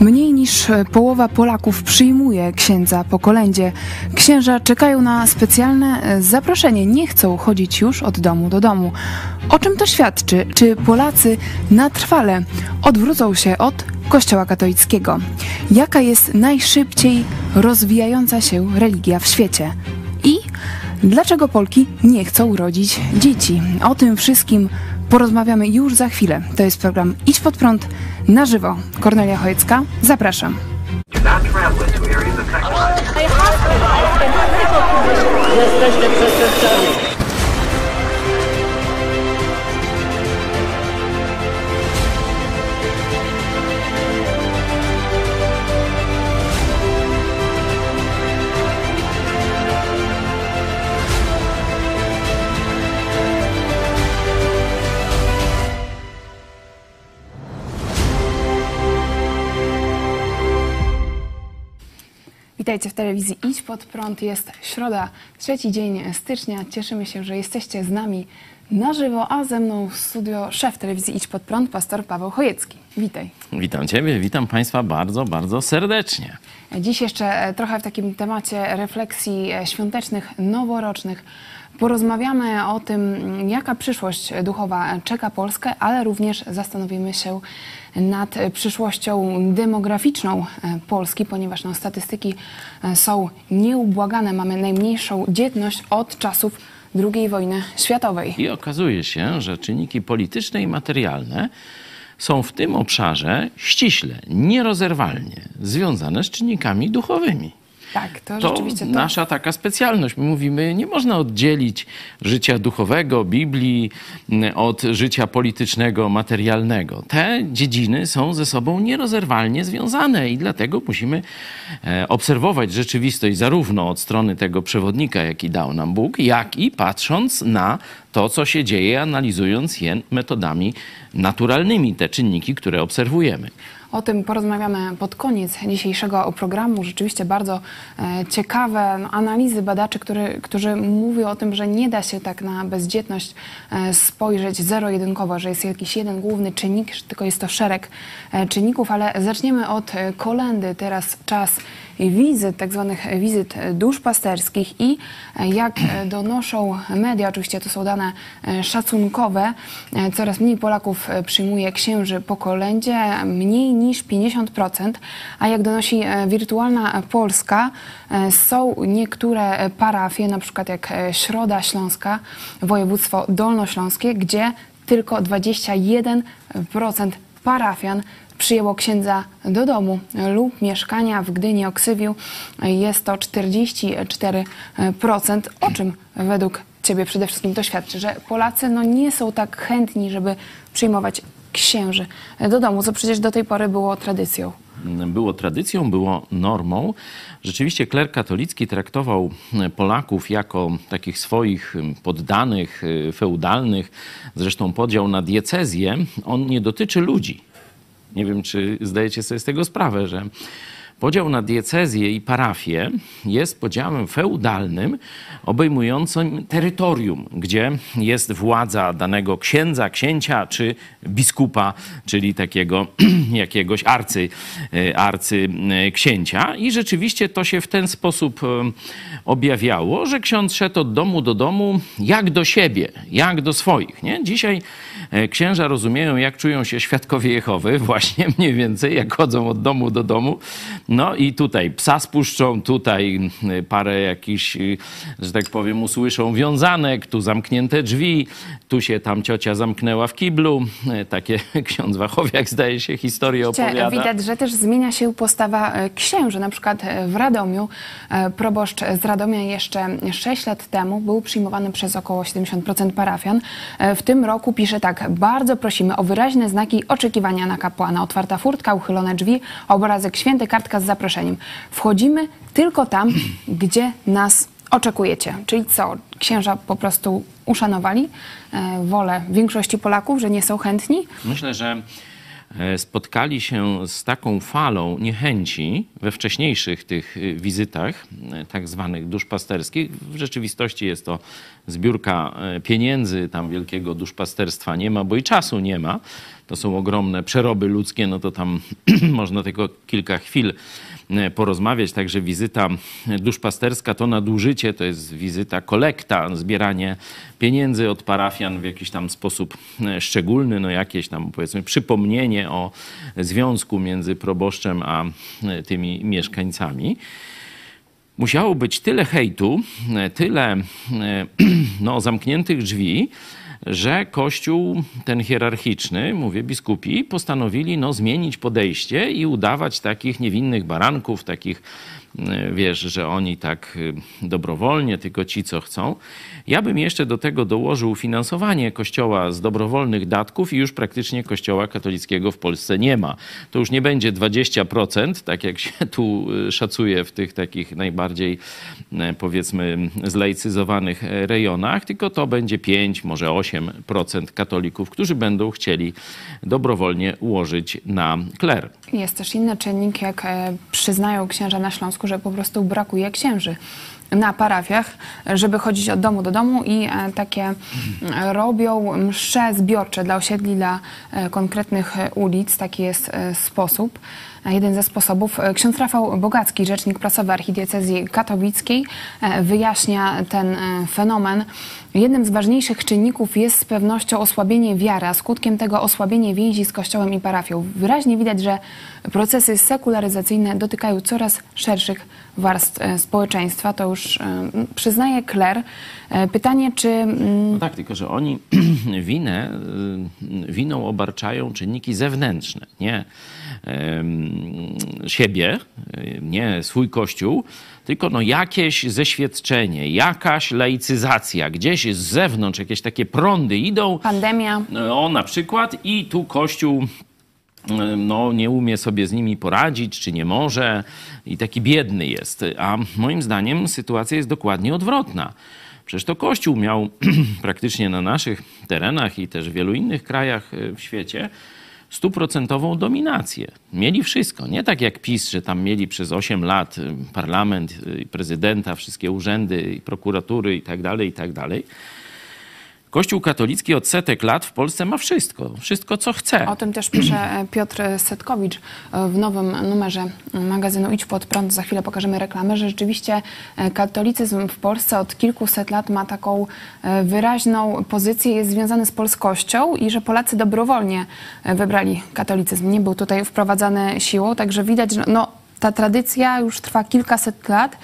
Mniej niż połowa Polaków przyjmuje księdza po kolędzie. Księża czekają na specjalne zaproszenie, nie chcą chodzić już od domu do domu. O czym to świadczy? Czy Polacy na trwale odwrócą się od Kościoła katolickiego? Jaka jest najszybciej rozwijająca się religia w świecie? I dlaczego Polki nie chcą rodzić dzieci? O tym wszystkim porozmawiamy już za chwilę. To jest program Idź pod prąd na żywo. Kornelia Chojecka, zapraszam. Jesteście przestępcami. Witajcie w telewizji Idź Pod Prąd. Jest środa, trzeci dzień stycznia. Cieszymy się, że jesteście z nami na żywo, a ze mną w studio szef telewizji Idź Pod Prąd, pastor Paweł Chojecki. Witaj. Witam Ciebie, witam Państwa bardzo, bardzo serdecznie. Dziś jeszcze trochę w takim temacie refleksji świątecznych, noworocznych. Porozmawiamy o tym, jaka przyszłość duchowa czeka Polskę, ale również zastanowimy się nad przyszłością demograficzną Polski, ponieważ no, statystyki są nieubłagane. Mamy najmniejszą dzietność od czasów II wojny światowej. I okazuje się, że czynniki polityczne i materialne są w tym obszarze ściśle, nierozerwalnie związane z czynnikami duchowymi. Tak, to, To rzeczywiście to. nasza taka specjalność. My mówimy, nie można oddzielić życia duchowego, Biblii od życia politycznego, materialnego. Te dziedziny są ze sobą nierozerwalnie związane i dlatego musimy e, obserwować rzeczywistość zarówno od strony tego przewodnika, jaki dał nam Bóg, jak i patrząc na to, co się dzieje, analizując je metodami naturalnymi, te czynniki, które obserwujemy. O tym porozmawiamy pod koniec dzisiejszego programu. Rzeczywiście bardzo e, ciekawe no, analizy badaczy, który, którzy mówią o tym, że nie da się tak na bezdzietność e, spojrzeć zero-jedynkowo, że jest jakiś jeden główny czynnik, tylko jest to szereg e, czynników, ale zaczniemy od kolendy. Teraz czas wizyt, tak zwanych wizyt duszpasterskich i jak donoszą media, oczywiście to są dane szacunkowe, coraz mniej Polaków przyjmuje księży po kolędzie, mniej niż 50%, a jak donosi Wirtualna Polska, są niektóre parafie, na przykład jak Środa Śląska, województwo dolnośląskie, gdzie tylko 21% parafian przyjęło księdza do domu lub mieszkania w Gdyni Oksywiu jest to 44%. O czym według Ciebie przede wszystkim to świadczy? Że Polacy no, nie są tak chętni, żeby przyjmować księży do domu, co przecież do tej pory było tradycją. było tradycją, było normą. Rzeczywiście kler katolicki traktował Polaków jako takich swoich poddanych, feudalnych. Zresztą podział na diecezję, on nie dotyczy ludzi. Nie wiem, czy zdajecie sobie z tego sprawę, że podział na diecezję i parafię jest podziałem feudalnym, obejmującym terytorium, gdzie jest władza danego księdza, księcia czy biskupa, czyli takiego jakiegoś arcy, e, arcy e, księcia. I rzeczywiście to się w ten sposób e, objawiało, że ksiądz szedł od domu do domu jak do siebie, jak do swoich. Nie? Dzisiaj księża rozumieją, jak czują się świadkowie Jehowy, właśnie mniej więcej, jak chodzą od domu do domu. No i tutaj psa spuszczą, tutaj y, parę jakichś, y, że tak powiem, usłyszą wiązanek, tu zamknięte drzwi, tu się tam ciocia zamknęła w kiblu. E, Takie ksiądz Wachowiak zdaje się historię opowiada. Widać, że też zmienia się postawa e, księży. Na przykład e, w Radomiu proboszcz z Radomia jeszcze 6 lat temu był przyjmowany przez około 70% parafian. W tym roku pisze tak, bardzo prosimy o wyraźne znaki oczekiwania na kapłana. Otwarta furtka, uchylone drzwi, obrazek święty, kartka z zaproszeniem. Wchodzimy tylko tam, gdzie nas oczekujecie. Czyli co, księża po prostu uszanowali e, wolę większości Polaków, że nie są chętni? Myślę, że e, spotkali się z taką falą niechęci we wcześniejszych tych e, wizytach, tak zwanych duszpasterskich. W rzeczywistości jest to zbiórka pieniędzy, tam wielkiego duszpasterstwa nie ma, bo i czasu nie ma. To są ogromne przeroby ludzkie, no to tam można tylko kilka chwil E, porozmawiać. Także wizyta duszpasterska to nadużycie, to jest wizyta kolekta, zbieranie pieniędzy od parafian w jakiś tam sposób e, szczególny, no jakieś tam powiedzmy przypomnienie o związku między proboszczem a e, tymi mieszkańcami musiało być tyle hejtu, tyle no, zamkniętych drzwi, że Kościół ten hierarchiczny, mówię biskupi, postanowili no, zmienić podejście i udawać takich niewinnych baranków, takich wiesz, że oni tak e, dobrowolnie, tylko ci, co chcą. Ja bym jeszcze do tego dołożył finansowanie kościoła z dobrowolnych datków i już praktycznie kościoła katolickiego w Polsce nie ma. To już nie będzie 20%, tak jak się tu e, szacuje w tych takich najbardziej powiedzmy zlaicyzowanych rejonach, tylko to będzie 5, może 8% katolików, którzy będą chcieli dobrowolnie ułożyć na kler. Jest też inny czynnik, jak przyznają księża na Śląsku, że po prostu brakuje księży na parafiach, żeby chodzić od domu do domu i e, takie robią msze zbiorcze dla osiedli, dla e, konkretnych ulic. Taki jest e, sposób jeden ze sposobów. Ksiądz Rafał Bogacki, rzecznik prasowy archidiecezji katowickiej, wyjaśnia ten fenomen. Jednym z ważniejszych czynników jest z pewnością osłabienie wiary, a skutkiem tego osłabienie więzi z Kościołem i parafią. Wyraźnie widać, że procesy sekularyzacyjne dotykają coraz szerszych warstw e, społeczeństwa. To już e, przyznaje Kler. E, pytanie, czy... Mm, no tak, tylko że oni winę, winą obarczają czynniki zewnętrzne, nie siebie, nie swój kościół, tylko no jakieś zeświadczenie, jakaś laicyzacja, gdzieś z zewnątrz jakieś takie prądy idą. Pandemia. No na przykład i tu Kościół no, nie umie sobie z nimi poradzić, czy nie może i taki biedny jest. A moim zdaniem sytuacja jest dokładnie odwrotna. Przecież to Kościół miał praktycznie na naszych terenach i też w wielu innych krajach e, w świecie stuprocentową dominację. Mieli wszystko. Nie tak jak PiS, że tam mieli przez 8 lat y, parlament, y, prezydenta, wszystkie urzędy, prokuratury i tak dalej, i tak dalej. Kościół katolicki od setek lat w Polsce ma wszystko, wszystko co chce. O tym też pisze e, Piotr Setkowicz e, w nowym numerze magazynu Idź pod prąd. Za chwilę pokażemy reklamę, że rzeczywiście e, katolicyzm w Polsce od kilkuset lat ma taką wyraźną pozycję, jest związany z polskością i że Polacy dobrowolnie wybrali katolicyzm. Nie był tutaj wprowadzany siłą, także widać, że no, ta tradycja już trwa kilkaset lat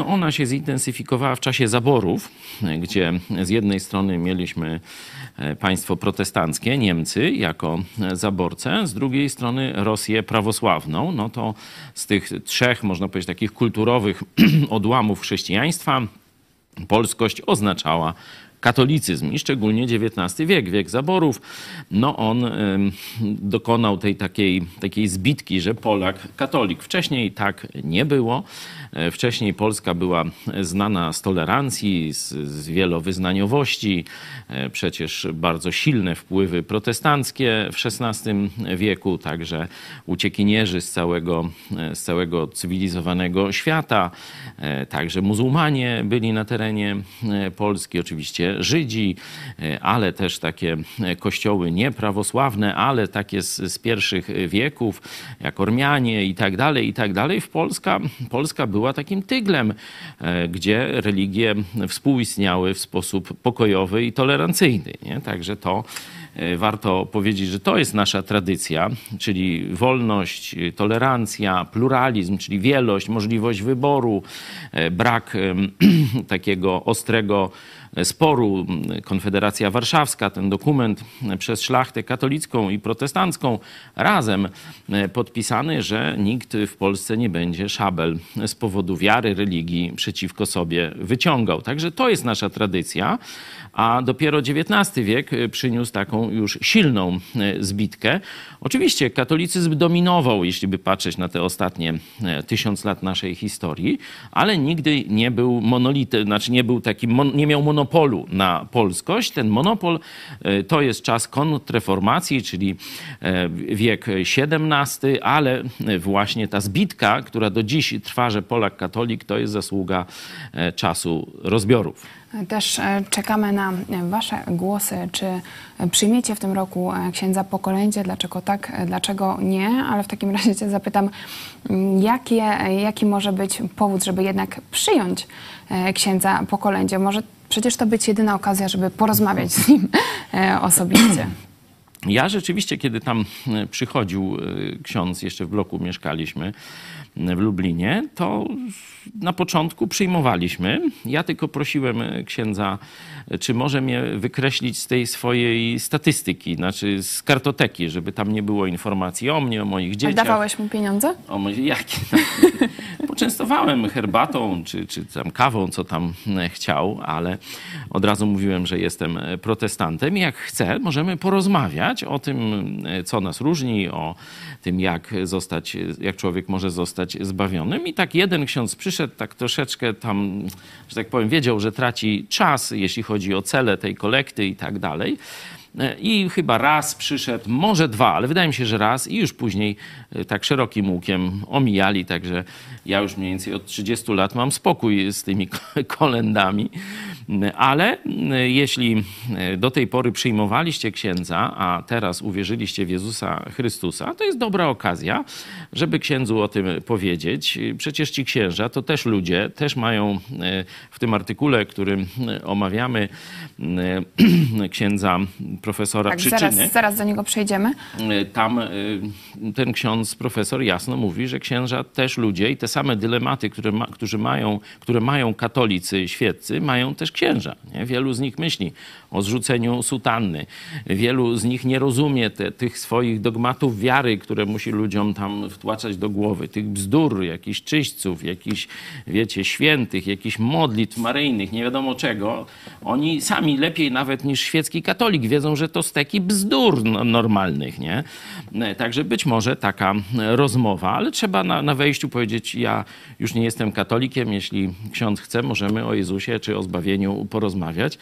no ona się zintensyfikowała w czasie zaborów, gdzie z jednej strony mieliśmy e, państwo protestanckie, Niemcy jako zaborcę, z drugiej strony Rosję prawosławną. No to z tych trzech, można powiedzieć, takich kulturowych odłamów chrześcijaństwa polskość oznaczała katolicyzm i szczególnie XIX wiek, wiek zaborów, no on dokonał tej takiej, takiej zbitki, że Polak katolik. Wcześniej tak nie było. E, wcześniej Polska była znana z tolerancji, z, z wielowyznaniowości, e, przecież bardzo silne wpływy protestanckie w XVI wieku, także uciekinierzy z całego, e, z całego cywilizowanego świata, także muzułmanie byli na terenie Polski, oczywiście Żydzi, ale też takie kościoły nieprawosławne, ale takie z, z pierwszych wieków, jak Ormianie i tak dalej, i tak dalej. W Polska, Polska była była takim tyglem, e, gdzie religie współistniały w sposób pokojowy i tolerancyjny. Nie? Także to e, warto powiedzieć, że to jest nasza tradycja, czyli wolność, tolerancja, pluralizm, czyli wielość, możliwość wyboru, e, brak takiego ostrego sporu. Konfederacja Warszawska, ten dokument przez szlachtę katolicką i protestancką razem e, podpisany, że nikt w Polsce nie będzie szabel z powodu wiary, religii przeciwko sobie wyciągał. Także to jest nasza tradycja, a dopiero XIX wiek e, przyniósł taką już silną e, zbitkę. Oczywiście katolicyzm dominował, jeśli by patrzeć na te ostatnie tysiąc lat naszej historii, ale nigdy nie był monolity, znaczy nie był taki, nie miał monolitu monopolu na polskość. Ten monopol to jest czas kontrreformacji, czyli wiek XVII, ale właśnie ta zbitka, która do dziś trwa, że Polak katolik, to jest zasługa czasu rozbiorów. Też e, czekamy na Wasze głosy. Czy przyjmiecie w tym roku e, księdza po kolędzie? Dlaczego tak, e, dlaczego nie? Ale w takim razie Cię zapytam, mm, jakie, jaki może być powód, żeby jednak przyjąć księdza po kolędzie? Może przecież to być jedyna okazja, żeby porozmawiać z nim osobiście. Ja rzeczywiście, kiedy tam przychodził ksiądz, jeszcze w bloku mieszkaliśmy, w Lublinie, to na początku przyjmowaliśmy. Ja tylko prosiłem księdza, czy może mnie wykreślić z tej swojej statystyki, znaczy z kartoteki, żeby tam nie było informacji o mnie, o moich dzieciach. A dawałeś mu pieniądze? O moich, jakie? Poczęstowałem herbatą czy, czy tam kawą, co tam chciał, ale od razu mówiłem, że jestem protestantem i jak chce, możemy porozmawiać o tym, co nas różni, o tym, jak zostać, jak człowiek może zostać zbawionym. I tak jeden ksiądz przyszedł, tak troszeczkę tam, że tak powiem, wiedział, że traci czas, jeśli chodzi o cele tej kolekty i tak dalej. I chyba raz przyszedł, może dwa, ale wydaje mi się, że raz i już później e, tak szerokim łukiem omijali, także ja już mniej więcej od 30 lat mam spokój z tymi kolendami. Ale e, jeśli e, do tej pory przyjmowaliście księdza, a teraz uwierzyliście w Jezusa Chrystusa, to jest dobra okazja, żeby księdzu o tym powiedzieć. Przecież ci księża to też ludzie, też mają w tym artykule, którym omawiamy księdza profesora tak, Przyczyny. Zaraz, zaraz do niego przejdziemy. E, tam e, ten ksiądz profesor jasno mówi, że księża też ludzie i te same dylematy, które, ma, którzy mają, które mają katolicy świeccy, mają też księża. Nie? Wielu z nich myśli o zrzuceniu sutanny. Wielu z nich nie rozumie te, tych swoich dogmatów wiary, które musi ludziom tam wtłaczać do głowy. Tych bzdur, jakichś czyśćców, jakichś, wiecie, świętych, jakichś modlitw maryjnych, nie wiadomo czego. Oni sami lepiej nawet niż świecki katolik wiedzą, że to steki bzdur normalnych, nie? Także być może taka rozmowa, ale trzeba na, na wejściu powiedzieć, ja już nie jestem katolikiem, jeśli ksiądz chce, możemy o Jezusie czy o zbawieniu porozmawiać.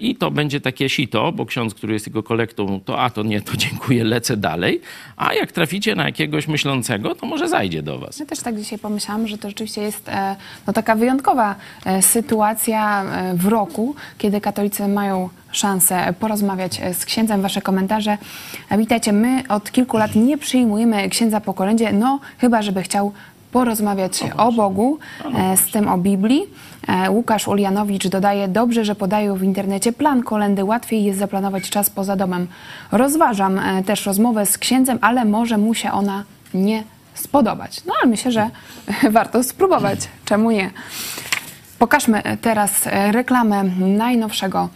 I to będzie takie sito, bo ksiądz, który jest jego kolektą, to a to nie, to dziękuję, lecę dalej. A jak traficie na jakiegoś myślącego, to może zajdzie do was. Ja też tak dzisiaj pomyślałam, że to rzeczywiście jest e, no, taka wyjątkowa e, sytuacja e, w roku, kiedy katolicy mają szansę porozmawiać z księdzem. Wasze komentarze. Witajcie. My od kilku lat nie przyjmujemy księdza po kolędzie, no chyba, żeby chciał porozmawiać o Bogu, no z tym o Biblii. Łukasz Ulianowicz dodaje, dobrze, że podają w internecie plan kolendy, łatwiej jest zaplanować czas poza domem. Rozważam też rozmowę z księdzem, ale może mu się ona nie spodobać. No ale myślę, że warto spróbować. Czemu nie? Pokażmy teraz reklamę najnowszego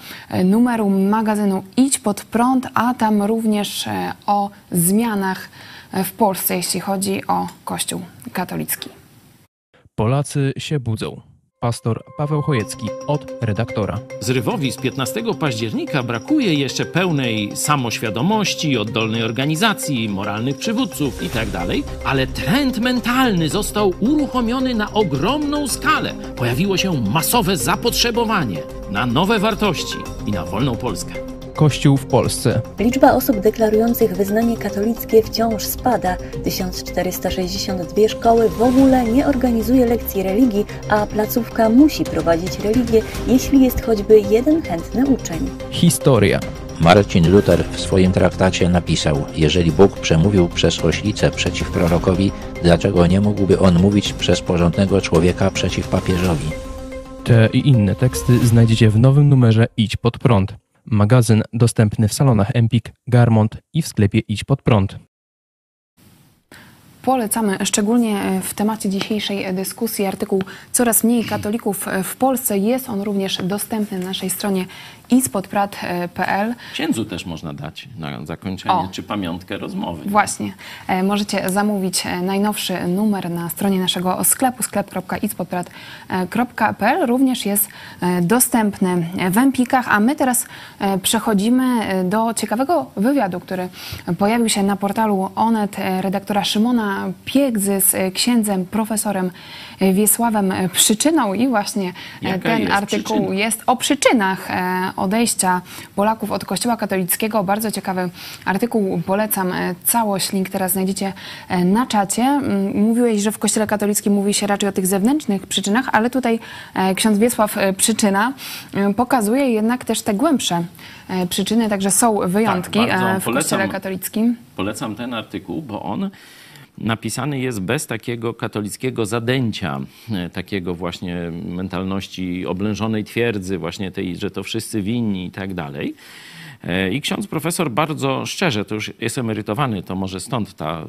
numeru magazynu Idź pod prąd, a tam również o zmianach w Polsce, jeśli chodzi o Kościół katolicki. Polacy się budzą. Pastor Paweł Chojecki od redaktora. Zrywowi z 15 października brakuje jeszcze pełnej samoświadomości, oddolnej organizacji, moralnych przywódców itd., tak ale trend mentalny został uruchomiony na ogromną skalę. Pojawiło się masowe zapotrzebowanie na nowe wartości i na wolną Polskę. Kościół w Polsce. Liczba osób deklarujących wyznanie katolickie wciąż spada. 1462 szkoły w ogóle nie organizuje lekcji religii, a placówka musi prowadzić religię, jeśli jest choćby jeden chętny uczeń. Historia. Marcin Luther w swoim traktacie napisał: Jeżeli Bóg przemówił przez oślicę przeciw prorokowi, dlaczego nie mógłby on mówić przez porządnego człowieka przeciw papieżowi? Te i inne teksty znajdziecie w nowym numerze Idź pod prąd. Magazyn dostępny w salonach Empik, Garmont i w sklepie Idź Pod Prąd. Polecamy szczególnie w temacie dzisiejszej dyskusji artykuł Coraz mniej katolików w Polsce. Jest on również dostępny na naszej stronie ispodprat.pl. Księdzu też można dać na zakończenie, O. czy pamiątkę rozmowy. Właśnie. E, Możecie zamówić e, najnowszy numer na stronie naszego sklepu sklep.ispodprat.pl. Również jest e, dostępny w Empikach, a my teraz przechodzimy do ciekawego wywiadu, który pojawił się na portalu Onet redaktora Szymona Piegzy z księdzem profesorem Wiesławem Przyczyną i właśnie Jaka ten jest artykuł przyczyna? jest o przyczynach odejścia Polaków od Kościoła katolickiego. Bardzo ciekawy artykuł, polecam e, całość. Link teraz znajdziecie e, na czacie. Mm, Mówiłeś, że w Kościele katolickim mówi się raczej o tych zewnętrznych przyczynach, ale tutaj e, ksiądz Wiesław Przyczyna pokazuje jednak też te głębsze przyczyny, także są wyjątki Tak, w Kościele polecam. katolickim. Polecam ten artykuł, bo on napisany jest bez takiego katolickiego zadęcia, e, takiego właśnie mentalności oblężonej twierdzy, właśnie tej, że to wszyscy winni i tak dalej. E, I ksiądz profesor bardzo szczerze, to już jest emerytowany, to może stąd ta,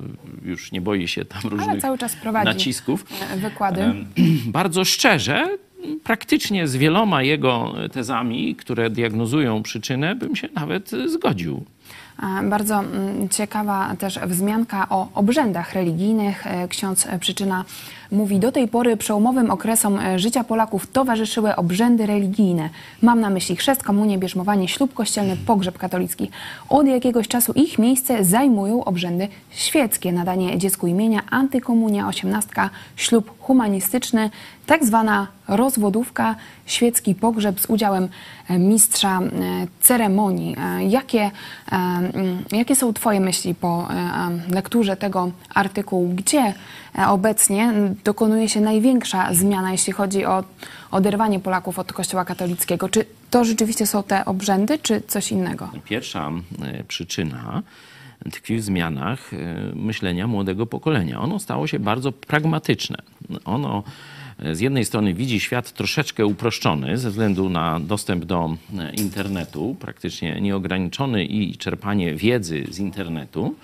już nie boi się tam różnych cały czas prowadzi nacisków. e, wykłady. Bardzo szczerze, praktycznie z wieloma jego tezami, które diagnozują przyczynę, bym się nawet zgodził. A, Bardzo mm, ciekawa też wzmianka o obrzędach religijnych. E, Ksiądz e, Przyczyna mówi, do tej pory przełomowym okresom e, życia Polaków towarzyszyły obrzędy religijne. Mam na myśli chrzest, komunię, bierzmowanie, ślub kościelny, pogrzeb katolicki. Od jakiegoś czasu ich miejsce zajmują obrzędy świeckie. Nadanie dziecku imienia, antykomunia, osiemnastka, ślub humanistyczny, tak zwana rozwodówka, świecki pogrzeb z udziałem e, mistrza ceremonii. E, Jakie, jakie są Twoje myśli po lekturze tego artykułu? Gdzie obecnie m, dokonuje się największa zmiana, jeśli chodzi o oderwanie Polaków od Kościoła katolickiego? Czy to rzeczywiście są te obrzędy, czy coś innego? Pierwsza e, przyczyna tkwi w zmianach e, myślenia młodego pokolenia. Ono stało się bardzo pragmatyczne. Ono e, z jednej strony widzi świat troszeczkę uproszczony ze względu na dostęp do e, internetu, praktycznie nieograniczony i czerpanie wiedzy z internetu.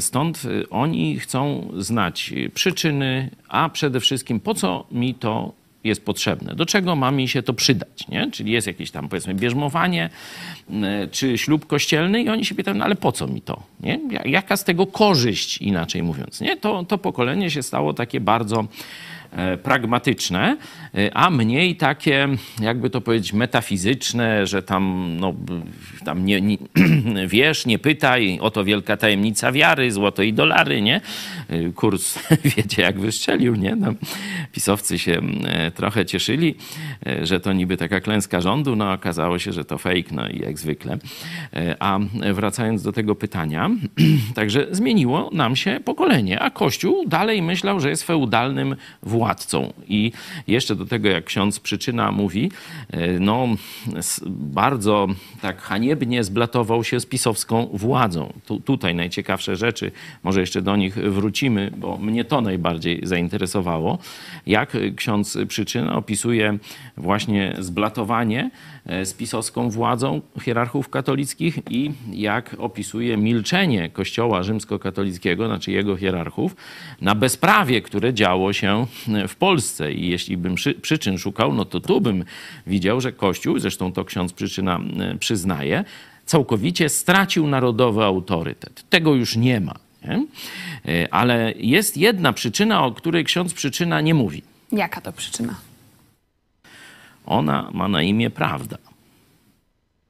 Stąd e, oni chcą znać przyczyny, a przede wszystkim po co mi to jest potrzebne, do czego ma mi się to przydać, nie? Czyli jest jakieś tam powiedzmy bierzmowanie mm, czy ślub kościelny i oni się pytają, no ale po co mi to, nie? Ja- Jaka z tego korzyść, inaczej mówiąc, nie? To, to pokolenie się stało takie bardzo pragmatyczne, e, a mniej takie, jakby to powiedzieć, metafizyczne, że tam, no, tam nie, nie, wiesz, nie pytaj, oto wielka tajemnica wiary, złoto i dolary, nie? E, Kurs, wiecie, jak wystrzelił, nie? No, pisowcy się e, trochę cieszyli, e, że to niby taka klęska rządu, no okazało się, że to fake, no i jak zwykle. E, A wracając do tego pytania, także zmieniło nam się pokolenie, a Kościół dalej myślał, że jest feudalnym władcą. I jeszcze do tego, jak ksiądz Przyczyna mówi, e, no bardzo tak haniebnie zblatował się z pisowską władzą. Tu, tutaj najciekawsze rzeczy, może jeszcze do nich wrócimy, bo mnie to najbardziej zainteresowało, jak ksiądz Przyczyna opisuje właśnie zblatowanie z pisowską władzą hierarchów katolickich i jak opisuje milczenie Kościoła rzymskokatolickiego, znaczy jego hierarchów, na bezprawie, które działo się w Polsce. I jeśli bym przy, przyczyn szukał, no to tu bym widział, że Kościół, zresztą to ksiądz Przyczyna e, przyznaje, całkowicie stracił narodowy autorytet. Tego już nie ma. Nie? E, Ale jest jedna przyczyna, o której ksiądz Przyczyna nie mówi. Jaka to przyczyna? Ona ma na imię prawda.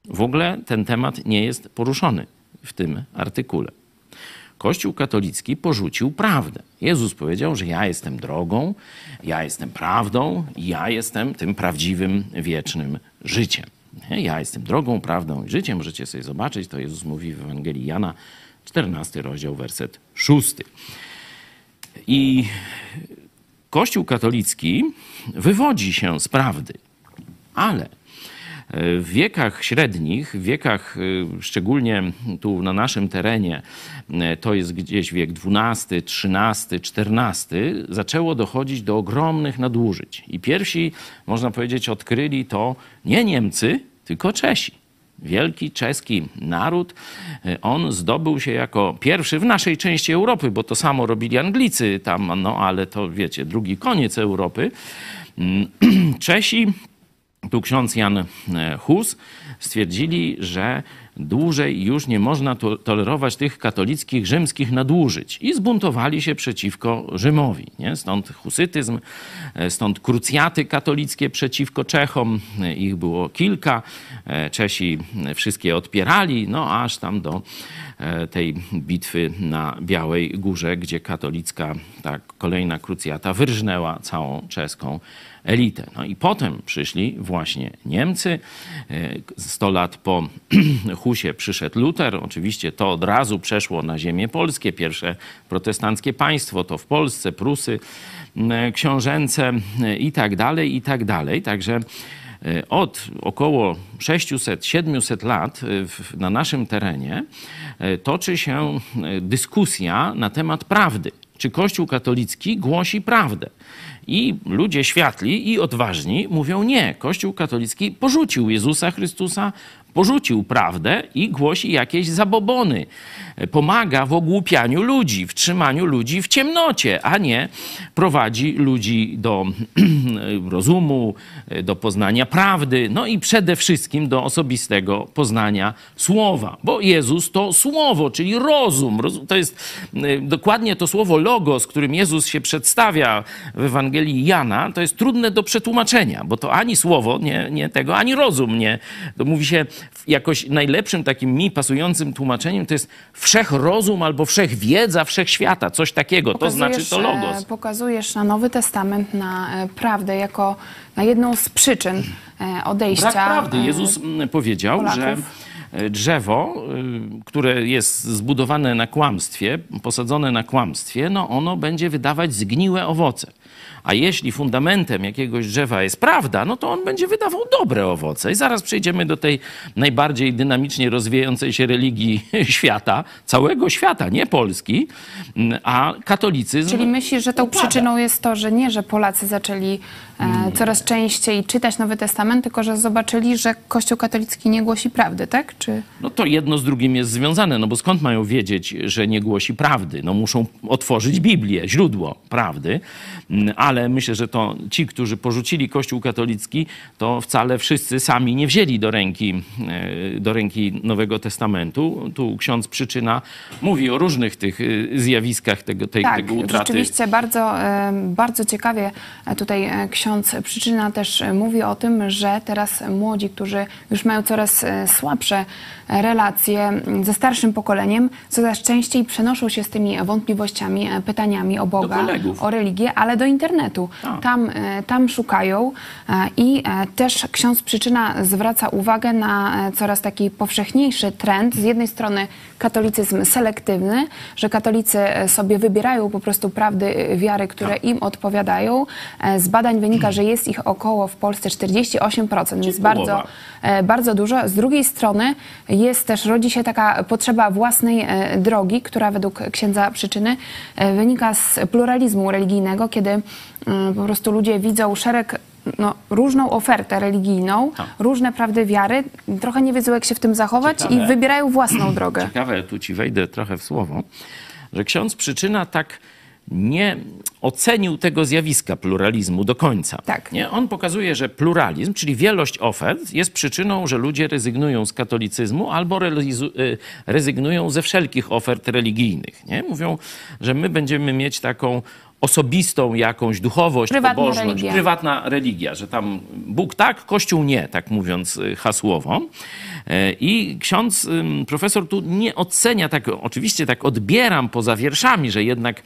W ogóle ten temat nie jest poruszony w tym artykule. Kościół katolicki porzucił prawdę. Jezus powiedział, że ja jestem drogą, ja jestem prawdą, ja jestem tym prawdziwym, wiecznym życiem. Ja jestem drogą, prawdą i życiem. Możecie sobie zobaczyć, to Jezus mówi w Ewangelii Jana, 14 rozdział, werset 6. I Kościół katolicki wywodzi się z prawdy, ale w wiekach średnich, w wiekach y, szczególnie tu na naszym terenie, y, to jest gdzieś wiek XII, XIII, XIV, zaczęło dochodzić do ogromnych nadużyć. I pierwsi, można powiedzieć, odkryli to nie Niemcy, tylko Czesi. Wielki czeski naród, on zdobył się jako pierwszy w naszej części Europy, bo to samo robili Anglicy tam, no ale to wiecie, drugi koniec Europy. Mm, Czesi tu ksiądz Jan e, Hus stwierdzili, że dłużej już nie można to, tolerować tych katolickich rzymskich nadużyć i zbuntowali się przeciwko Rzymowi. Nie? Stąd husytyzm, e, stąd krucjaty katolickie przeciwko Czechom. E, ich było kilka. Czesi wszystkie odpierali, no aż tam do tej bitwy na Białej Górze, gdzie katolicka ta kolejna krucjata wyrżnęła całą czeską elitę. No i potem przyszli właśnie Niemcy. 100 lat po Husie przyszedł Luter. Oczywiście to od razu przeszło na ziemię polskie. Pierwsze protestanckie państwo to w Polsce, Prusy książęce i tak dalej, i tak dalej. Także e, od około 600-700 lat e, na naszym terenie e, toczy się dyskusja na temat prawdy. Czy Kościół katolicki głosi prawdę? I ludzie światli i odważni mówią nie. Kościół katolicki porzucił Jezusa Chrystusa, porzucił prawdę i głosi jakieś zabobony. Pomaga w ogłupianiu ludzi, w trzymaniu ludzi w ciemnocie, a nie prowadzi ludzi do rozumu, do poznania prawdy, no i przede wszystkim do osobistego poznania słowa. Bo Jezus to słowo, czyli rozum. To jest y, dokładnie to słowo logos, którym Jezus się przedstawia w Ewangelii Jana, to jest trudne do przetłumaczenia, bo to ani słowo, nie, nie tego, ani rozum, nie. To mówi się jakoś najlepszym takim mi pasującym tłumaczeniem to jest wszechrozum albo wszechwiedza, wszechświata, coś takiego. To znaczy to logos. E, pokazujesz na Nowy Testament, na e, prawdę jako na jedną z przyczyn e, odejścia. Brak prawdy. Jezus powiedział, Polaków. że drzewo, które jest zbudowane na kłamstwie, posadzone na kłamstwie, no ono będzie wydawać zgniłe owoce. A jeśli fundamentem jakiegoś drzewa jest prawda, no to on będzie wydawał dobre owoce. I zaraz przejdziemy do tej najbardziej dynamicznie rozwijającej się religii świata, całego świata, nie Polski, a katolicyzm. Czyli myślisz, że tą upada. przyczyną jest to, że nie, że Polacy zaczęli e, coraz częściej czytać Nowy Testament, tylko że zobaczyli, że Kościół katolicki nie głosi prawdy, tak? Czy... No to jedno z drugim jest związane, no bo skąd mają wiedzieć, że nie głosi prawdy? No muszą otworzyć Biblię, źródło prawdy, a ale myślę, że to ci, którzy porzucili Kościół katolicki, to wcale wszyscy sami nie wzięli do ręki, e, do ręki Nowego Testamentu. Tu ksiądz Przyczyna mówi o różnych tych e, zjawiskach tego, tej, tak, tego utraty. rzeczywiście bardzo, e, bardzo ciekawie tutaj ksiądz Przyczyna też mówi o tym, że teraz młodzi, którzy już mają coraz słabsze relacje ze starszym pokoleniem, coraz częściej przenoszą się z tymi wątpliwościami, pytaniami o Boga, o religię, ale do internetu. Tam, e, tam szukają e, i e, też ksiądz Przyczyna zwraca uwagę na coraz taki powszechniejszy trend. Z jednej strony katolicyzm selektywny, że katolicy sobie wybierają po prostu prawdy wiary, które im odpowiadają. Z badań wynika, że jest ich około w Polsce 48%, więc bardzo, bardzo dużo. Z drugiej strony jest też, rodzi się taka potrzeba własnej drogi, która według księdza Przyczyny wynika z pluralizmu religijnego, kiedy Y, po prostu ludzie widzą szereg no, różną ofertę religijną, tak. różne prawdy wiary, trochę nie wiedzą, jak się w tym zachować Ciekawe. i wybierają własną drogę. Ciekawe, tu ci wejdę trochę w słowo, że ksiądz przyczyna tak nie ocenił tego zjawiska pluralizmu do końca. Tak. Nie? On pokazuje, że pluralizm, czyli wielość ofert, jest przyczyną, że ludzie rezygnują z katolicyzmu albo y, rezygnują ze wszelkich ofert religijnych. Nie? Mówią, że my będziemy mieć taką osobistą jakąś duchowość, Prywatna pobożność, religia. prywatna religia, że tam Bóg tak, Kościół nie, tak mówiąc y, hasłowo. E, I ksiądz, profesor tu nie ocenia, tak oczywiście tak odbieram poza wierszami, że jednak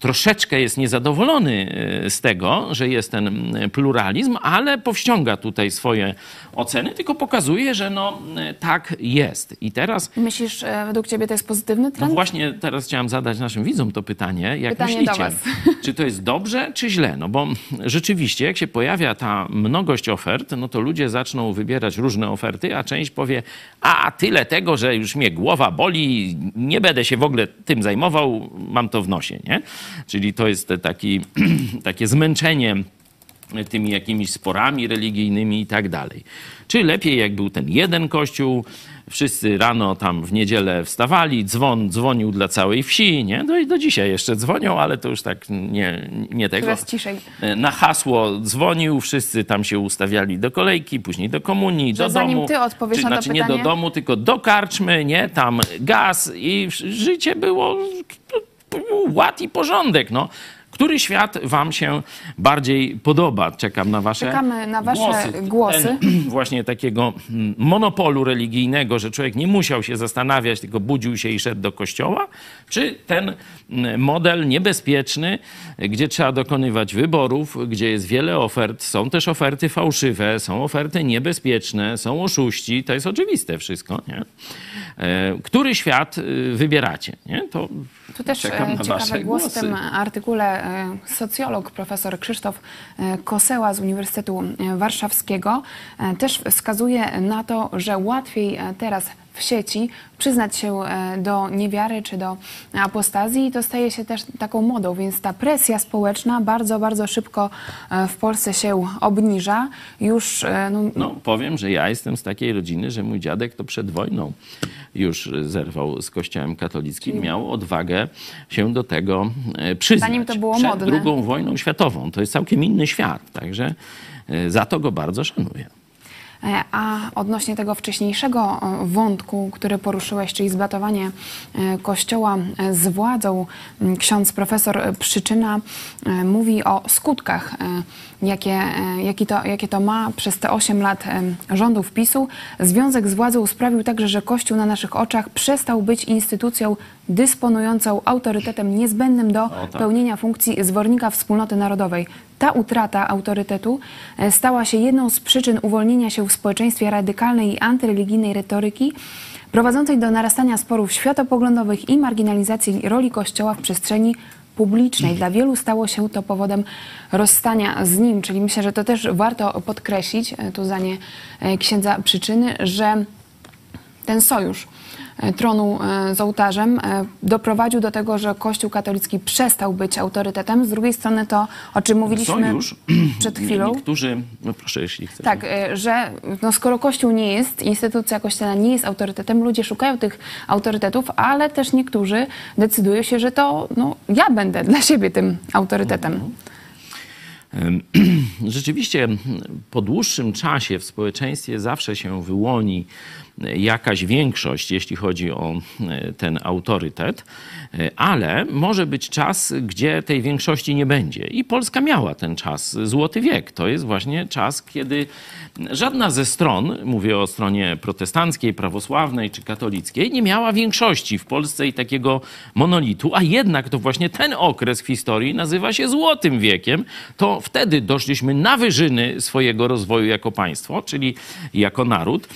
troszeczkę jest niezadowolony e, z tego, że jest ten pluralizm, ale powściąga tutaj swoje oceny, tylko pokazuje, że no e, tak jest. I teraz... Myślisz, według ciebie to jest pozytywny trend? No właśnie teraz chciałam zadać naszym widzom to pytanie. Jak pytanie myślicie, czy to jest dobrze, czy źle? No bo rzeczywiście, jak się pojawia ta mnogość ofert, no to ludzie zaczną wybierać różne oferty, a część powie, a tyle tego, że już mnie głowa boli, nie będę się w ogóle tym zajmował, mam to w nosie, nie? Czyli to jest taki, takie zmęczenie tymi jakimiś sporami religijnymi i tak dalej. Czy lepiej, jak był ten jeden kościół, Wszyscy rano tam w niedzielę wstawali, dzwon dzwonił dla całej wsi, nie? No i do dzisiaj jeszcze dzwonią, ale to już tak nie, nie tego. Teraz ciszej. Na hasło dzwonił, wszyscy tam się ustawiali do kolejki, później do komunii, Że do zanim domu. ty odpowiesz Czy, na to znaczy nie do pytanie- domu, tylko do karczmy, nie? Tam gaz i życie było ład i porządek, no. Który świat wam się bardziej podoba? Czekam na wasze Czekamy na wasze głosy. Ten, właśnie takiego mm, monopolu religijnego, że człowiek nie musiał się zastanawiać, tylko budził się i szedł do kościoła? Czy ten mm, model niebezpieczny, gdzie trzeba dokonywać wyborów, gdzie jest wiele ofert, są też oferty fałszywe, są oferty niebezpieczne, są oszuści, to jest oczywiste wszystko, nie? E, Który świat y, wybieracie? Nie? To Tu też czekam e, na ciekawy wasze głos w tym artykule e, socjolog profesor Krzysztof e, Koseła z Uniwersytetu Warszawskiego też wskazuje na to, że łatwiej teraz w sieci przyznać się e, do niewiary czy do apostazji i to staje się też taką modą, więc ta presja społeczna bardzo, bardzo szybko e, w Polsce się obniża. Już e, no, No, powiem, że ja jestem z takiej rodziny, że mój dziadek to przed wojną już zerwał z kościołem katolickim, miał odwagę się do tego przyznać. Zanim to było przed modne. drugą wojną światową. To jest całkiem inny świat, także za to go bardzo szanuję. E, A odnośnie tego wcześniejszego e, wątku, który poruszyłeś, czyli zbatowanie e, Kościoła z władzą, ksiądz profesor Przyczyna mówi o skutkach, jakie, e, jaki to, jakie to ma przez te 8 lat rządów PiSu. Związek z władzą sprawił także, że Kościół na naszych oczach przestał być instytucją dysponującą autorytetem niezbędnym do tak. pełnienia funkcji zwornika wspólnoty narodowej. Ta utrata autorytetu e, stała się jedną z przyczyn uwolnienia się w społeczeństwie radykalnej i antyreligijnej retoryki, prowadzącej do narastania sporów światopoglądowych i marginalizacji roli Kościoła w przestrzeni publicznej. Dla wielu stało się to powodem rozstania z nim, czyli myślę, że to też warto podkreślić, e, tu zdanie e, księdza przyczyny, że ten sojusz tronu e, z ołtarzem e, doprowadził do tego, że Kościół katolicki przestał być autorytetem. Z drugiej strony to, o czym mówiliśmy Sojusz. przed chwilą. Niektórzy, no proszę, jeśli chcesz. Tak, e, że no skoro Kościół nie jest, instytucja kościelna nie jest autorytetem, ludzie szukają tych autorytetów, ale też niektórzy decydują się, że to no, ja będę dla siebie tym autorytetem. Rzeczywiście po dłuższym czasie w społeczeństwie zawsze się wyłoni jakaś większość, jeśli chodzi o e, ten autorytet, e, ale może być czas, gdzie tej większości nie będzie. I Polska miała ten czas, złoty wiek. To jest właśnie czas, kiedy żadna ze stron, mówię o stronie protestanckiej, prawosławnej czy katolickiej, nie miała większości w Polsce i takiego monolitu, a jednak to właśnie ten okres w historii nazywa się złotym wiekiem. To wtedy doszliśmy na wyżyny swojego rozwoju jako państwo, czyli jako naród.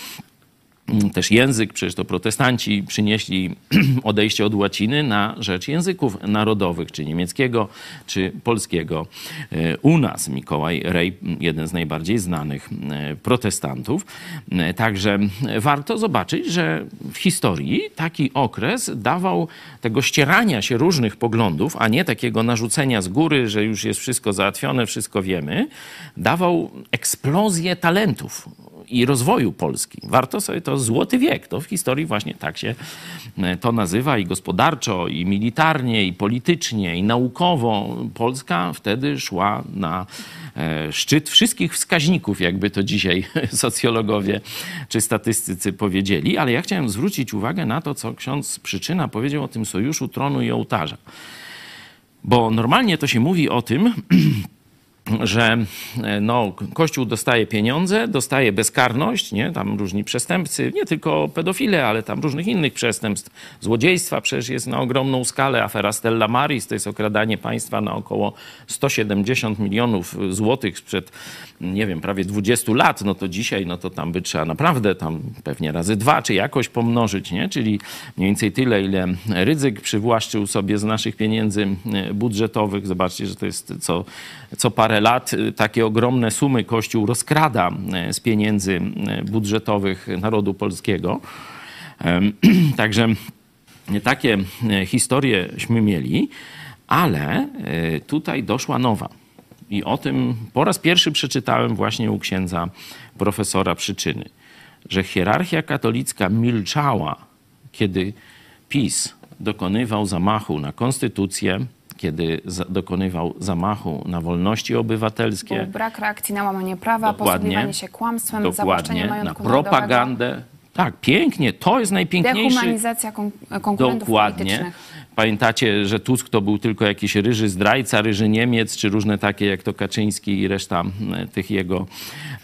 Mm, Też język, przecież to protestanci przynieśli odejście od łaciny na rzecz języków narodowych, czy niemieckiego, czy polskiego. E, U nas Mikołaj Rej, jeden z najbardziej znanych e, protestantów. E, Także warto zobaczyć, że w historii taki okres dawał tego ścierania się różnych poglądów, a nie takiego narzucenia z góry, że już jest wszystko załatwione, wszystko wiemy, dawał eksplozję talentów i rozwoju Polski. Warto sobie to złoty wiek. To w historii właśnie tak się e, to nazywa i gospodarczo, i militarnie, i politycznie, i naukowo. Polska wtedy szła na e, szczyt wszystkich wskaźników, jakby to dzisiaj socjologowie czy statystycy powiedzieli. Ale ja chciałem zwrócić uwagę na to, co ksiądz Przyczyna powiedział o tym sojuszu tronu i ołtarza. Bo normalnie to się mówi o tym, że e, no, Kościół dostaje pieniądze, dostaje bezkarność, nie? tam różni przestępcy, nie tylko pedofile, ale tam różnych innych przestępstw, złodziejstwa przecież jest na ogromną skalę, afera Stella Maris to jest okradanie państwa na około 170 milionów złotych sprzed, nie wiem, prawie 20 lat, no to dzisiaj, no to tam by trzeba naprawdę tam pewnie razy dwa, czy jakoś pomnożyć, nie? czyli mniej więcej tyle, ile Rydzyk przywłaszczył sobie z naszych pieniędzy e, budżetowych. Zobaczcie, że to jest co, co parę lat y, takie ogromne sumy Kościół rozkrada e, z pieniędzy e, budżetowych narodu polskiego. Także takie historieśmy mieli, ale tutaj doszła nowa. I o tym po raz pierwszy przeczytałem właśnie u księdza profesora Przyczyny, że hierarchia katolicka milczała, kiedy PiS dokonywał zamachu na konstytucję, kiedy dokonywał zamachu na wolności obywatelskie. Był brak reakcji na łamanie prawa, posługiwanie się kłamstwem, dokładnie, na propagandę. Tak, pięknie. To jest najpiękniejszy. dehumanizacja kon- konkurentów Dokładnie. politycznych. Pamiętacie, że Tusk to był tylko jakiś ryży zdrajca, ryży Niemiec, czy różne takie jak to Kaczyński i reszta e, tych jego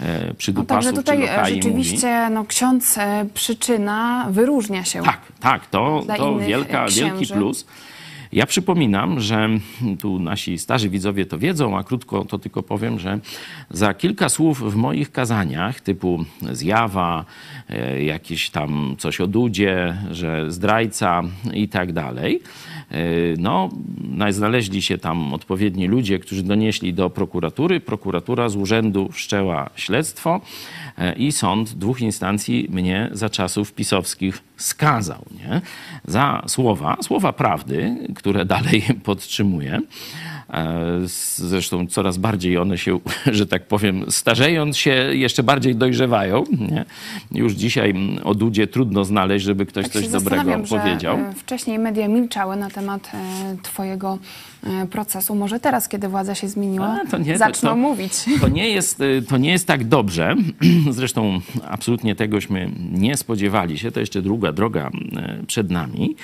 e, No przydupasów także tutaj czy e, rzeczywiście no, ksiądz e, przyczyna wyróżnia się. Tak, tak, to, to innych wielka, wielki plus. Ja przypominam, że tu nasi starzy widzowie to wiedzą, a krótko to tylko powiem, że za kilka słów w moich kazaniach, typu zjawa, e, jakieś tam coś o Dudzie, że zdrajca i tak dalej, no, znaleźli się tam odpowiedni ludzie, którzy donieśli do prokuratury. Prokuratura z urzędu wszczęła śledztwo e, i sąd dwóch instancji mnie za czasów pisowskich skazał. Nie? Za słowa, słowa prawdy, które dalej podtrzymuję. Zresztą coraz bardziej one się, że tak powiem, starzejąc się, jeszcze bardziej dojrzewają. Nie? Już dzisiaj o Dudzie trudno znaleźć, żeby ktoś Tak coś dobrego powiedział. e, Wcześniej media milczały na temat e, twojego procesu. Może teraz, kiedy władza się zmieniła, A, to nie, to- zaczną to- mówić. To nie, jest, y, to nie jest tak dobrze. Zresztą absolutnie tegośmy nie spodziewali się. To jeszcze długa droga y, przed nami.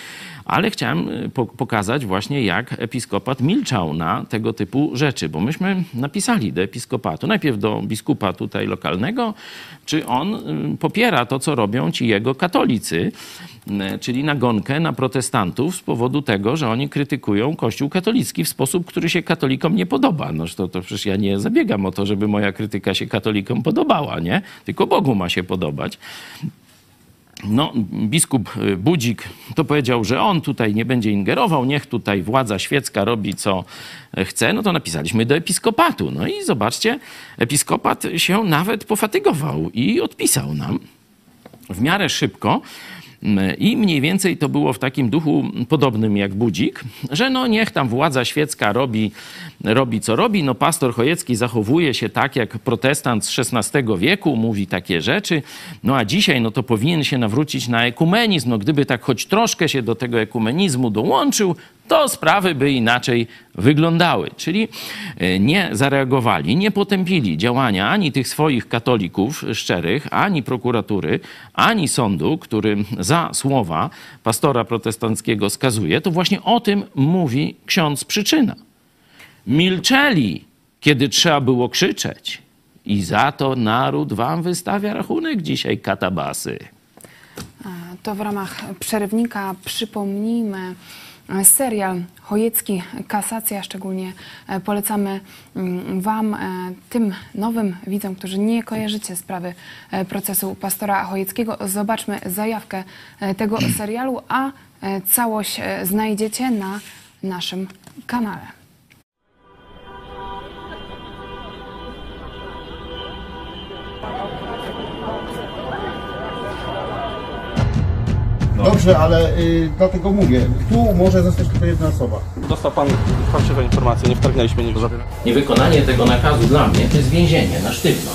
Ale chciałem y, po- pokazać właśnie, jak episkopat milczał na tego typu rzeczy. Bo myśmy napisali do episkopatu, najpierw do biskupa tutaj lokalnego, czy on y, popiera to, co robią ci jego katolicy, y, czyli nagonkę na protestantów z powodu tego, że oni krytykują Kościół katolicki w sposób, który się katolikom nie podoba. No to, to przecież ja nie zabiegam o to, żeby moja krytyka się katolikom podobała, nie? Tylko Bogu ma się podobać. No, biskup y, Budzik to powiedział, że on tutaj nie będzie ingerował, niech tutaj władza świecka robi co e, chce. No to napisaliśmy do episkopatu. No i zobaczcie, episkopat się nawet pofatygował i odpisał nam w miarę szybko. Mm, I mniej więcej to było w takim duchu podobnym jak budzik, że no niech tam władza świecka robi, robi co robi. No pastor Chojecki zachowuje się tak jak protestant z XVI wieku, mówi takie rzeczy. No a dzisiaj no to powinien się nawrócić na ekumenizm. No gdyby tak choć troszkę się do tego ekumenizmu dołączył, to sprawy by inaczej wyglądały. Czyli e, nie zareagowali, nie potępili działania ani tych swoich katolików szczerych, ani prokuratury, ani sądu, który za słowa pastora protestanckiego skazuje. To właśnie o tym mówi ksiądz przyczyna. Milczeli, kiedy trzeba było krzyczeć. I za to naród wam wystawia rachunek dzisiaj, katabasy. To w ramach przerywnika przypomnijmy serial Chojecki Kasacja. Szczególnie e, polecamy mm, Wam, e, tym nowym widzom, którzy nie kojarzycie sprawy e, procesu pastora Chojeckiego. Zobaczmy zajawkę tego serialu, a całość znajdziecie na naszym kanale. Dobrze, ale y, dlatego mówię, tu może zostać tylko jedna osoba. Dostał pan fałszywe informacje, nie wtargnęliśmy niego żadnego. Niewykonanie tego nakazu dla mnie to jest więzienie na sztywno.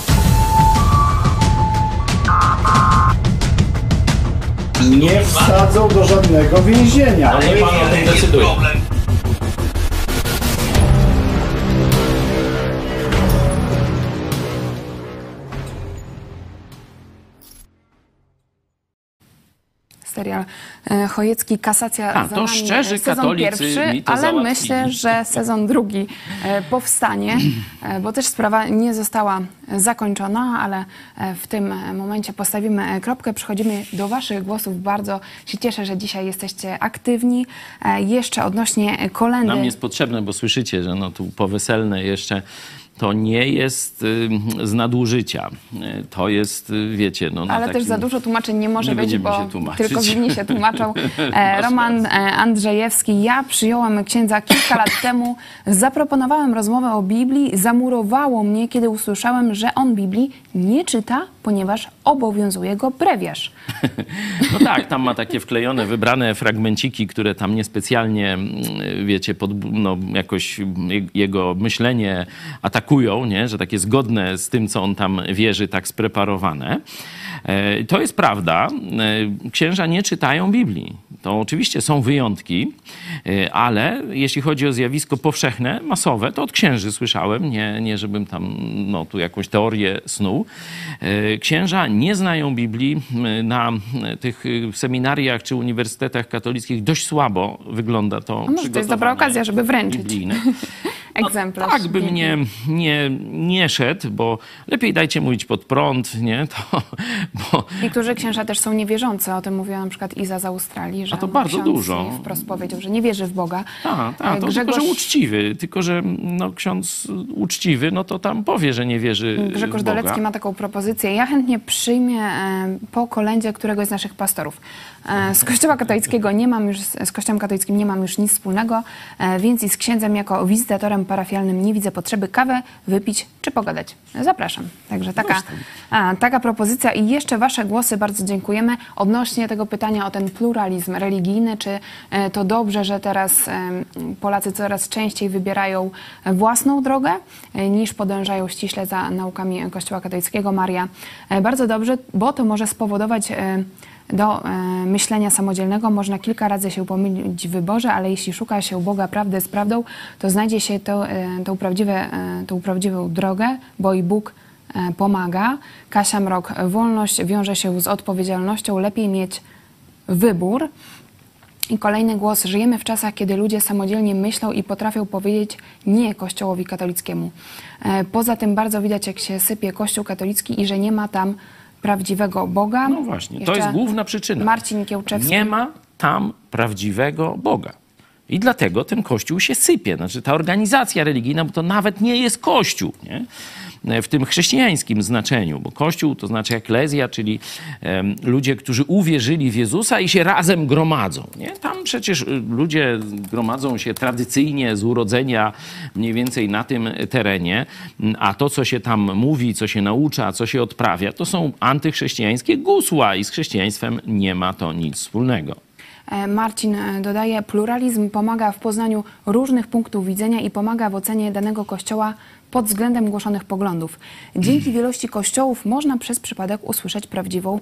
Nie wsadzą do żadnego więzienia. Ale nie pan o tym decyduje. Serial e, Chojecki Kasacja A, za to nami, szczerzy e, sezon pierwszy, ale załatwili. myślę, że sezon drugi e, powstanie, e, bo też sprawa nie została zakończona, ale e, w tym momencie postawimy e, kropkę. Przechodzimy do Waszych głosów. Bardzo się cieszę, że dzisiaj jesteście aktywni. E, Jeszcze odnośnie kolendy. Nam jest potrzebne, bo słyszycie, że no tu poweselne jeszcze to nie jest y, z nadużycia. Y, To jest, y, wiecie, no Ale takim... też za dużo tłumaczeń nie może Nie być, bo tylko winni się tłumaczą. E, Roman e, Andrzejewski. Ja przyjąłem księdza kilka lat temu. Zaproponowałem rozmowę o Biblii. Zamurowało mnie, kiedy usłyszałem, że on Biblii nie czyta, ponieważ obowiązuje go brewiarz. No tak, tam ma takie wklejone, wybrane fragmenciki, które tam niespecjalnie, mm, wiecie, pod, no, jakoś je- jego myślenie atakują, nie? że takie zgodne z tym, co on tam wierzy, tak spreparowane. E, To jest prawda. E, Księża nie czytają Biblii. To oczywiście są wyjątki, e, ale jeśli chodzi o zjawisko powszechne, masowe, to od księży słyszałem, nie, nie żebym tam no, tu jakąś teorię snuł. Księża nie znają Biblii. Na tych seminariach czy uniwersytetach katolickich dość słabo wygląda to może to jest dobra okazja, żeby wręczyć biblijne. egzemplarz. Tak bym nie, nie, nie szedł, bo lepiej dajcie mówić pod prąd, nie? To, bo Niektórzy księża też są niewierzący. O tym mówiła na przykład Iza z Australii, że A to bardzo dużo. wprost powiedział, że nie wierzy w Boga. tak, tak, to E, tylko, że uczciwy. Tylko, że no, ksiądz uczciwy, no to tam powie, że nie wierzy Grzegorz w Boga. Dolecki ma taką propozycję. Ja chętnie przyjmę e, po kolędzie któregoś z naszych pastorów. E, z Kościoła katolickiego nie mam już, z Kościołem katolickim nie mam już nic wspólnego, e, więc i z księdzem jako wizytatorem parafialnym nie widzę potrzeby kawę wypić czy pogadać. Zapraszam. Także taka, a, taka propozycja i jeszcze wasze głosy bardzo dziękujemy odnośnie tego pytania o ten pluralizm religijny. Czy e, to dobrze, że teraz e, Polacy coraz częściej wybierają własną drogę e, niż podążają ściśle za naukami Kościoła katolickiego? Maria, e, bardzo dobrze, bo to może spowodować e, do e, myślenia samodzielnego. Można kilka razy się pomylić w wyborze, ale jeśli szuka się Boga prawdy z prawdą, to znajdzie się to, e, tą, prawdziwe, e, tą prawdziwą drogę, bo i Bóg e, pomaga. Kasia Mrok, wolność wiąże się z odpowiedzialnością, lepiej mieć wybór. I kolejny głos. Żyjemy w czasach, kiedy ludzie samodzielnie myślą i potrafią powiedzieć nie Kościołowi katolickiemu. E, Poza tym bardzo widać, jak się sypie Kościół katolicki i że nie ma tam prawdziwego Boga. No właśnie, to Jeszcze jest główna przyczyna. Marcin Kiełczewski. Nie ma tam prawdziwego Boga. I dlatego ten kościół się sypie. Znaczy ta organizacja religijna, bo to nawet nie jest kościół, nie? W tym chrześcijańskim znaczeniu, bo kościół to znaczy eklezja, czyli ludzie, którzy uwierzyli w Jezusa i się razem gromadzą. Nie? Tam przecież y, ludzie gromadzą się tradycyjnie z urodzenia mniej więcej na tym terenie, a to, co się tam mówi, co się naucza, co się odprawia, to są antychrześcijańskie gusła i z chrześcijaństwem nie ma to nic wspólnego. E, Marcin e, dodaje, pluralizm pomaga w poznaniu różnych punktów widzenia i pomaga w ocenie danego kościoła pod względem głoszonych poglądów. Dzięki wielości kościołów można przez przypadek usłyszeć prawdziwą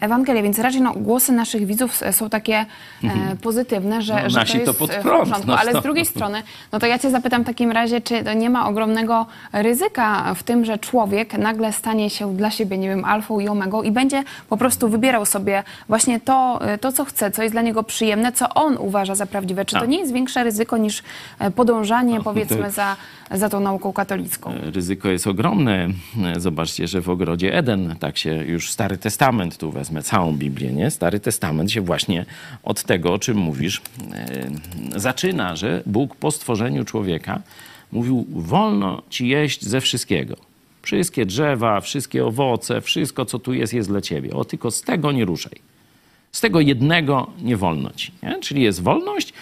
Ewangelię, więc raczej no, głosy naszych widzów s- są takie e, pozytywne, że, No, że to to jest pod e, w prąd, porządku. no Ale to- z drugiej strony, no to ja cię zapytam w takim razie, czy to nie ma ogromnego ryzyka w tym, że człowiek nagle stanie się dla siebie, nie wiem, alfą i omegą i będzie po prostu wybierał sobie właśnie to, e, to co chce, co jest dla niego przyjemne, co on uważa za prawdziwe. Czy to Tak. nie jest większe ryzyko niż e, podążanie, powiedzmy, to- za, za tą nauką katolicką? ryzyko jest ogromne. Zobaczcie, że w ogrodzie Eden, tak się już Stary Testament, tu wezmę całą Biblię, nie? Stary Testament się właśnie od tego, o czym mówisz, e, zaczyna, że Bóg po stworzeniu człowieka mówił, wolno ci jeść ze wszystkiego. Wszystkie drzewa, wszystkie owoce, wszystko, co tu jest, jest dla ciebie. O, tylko z tego nie ruszaj. Z tego jednego nie wolno ci. Nie? Czyli jest wolność,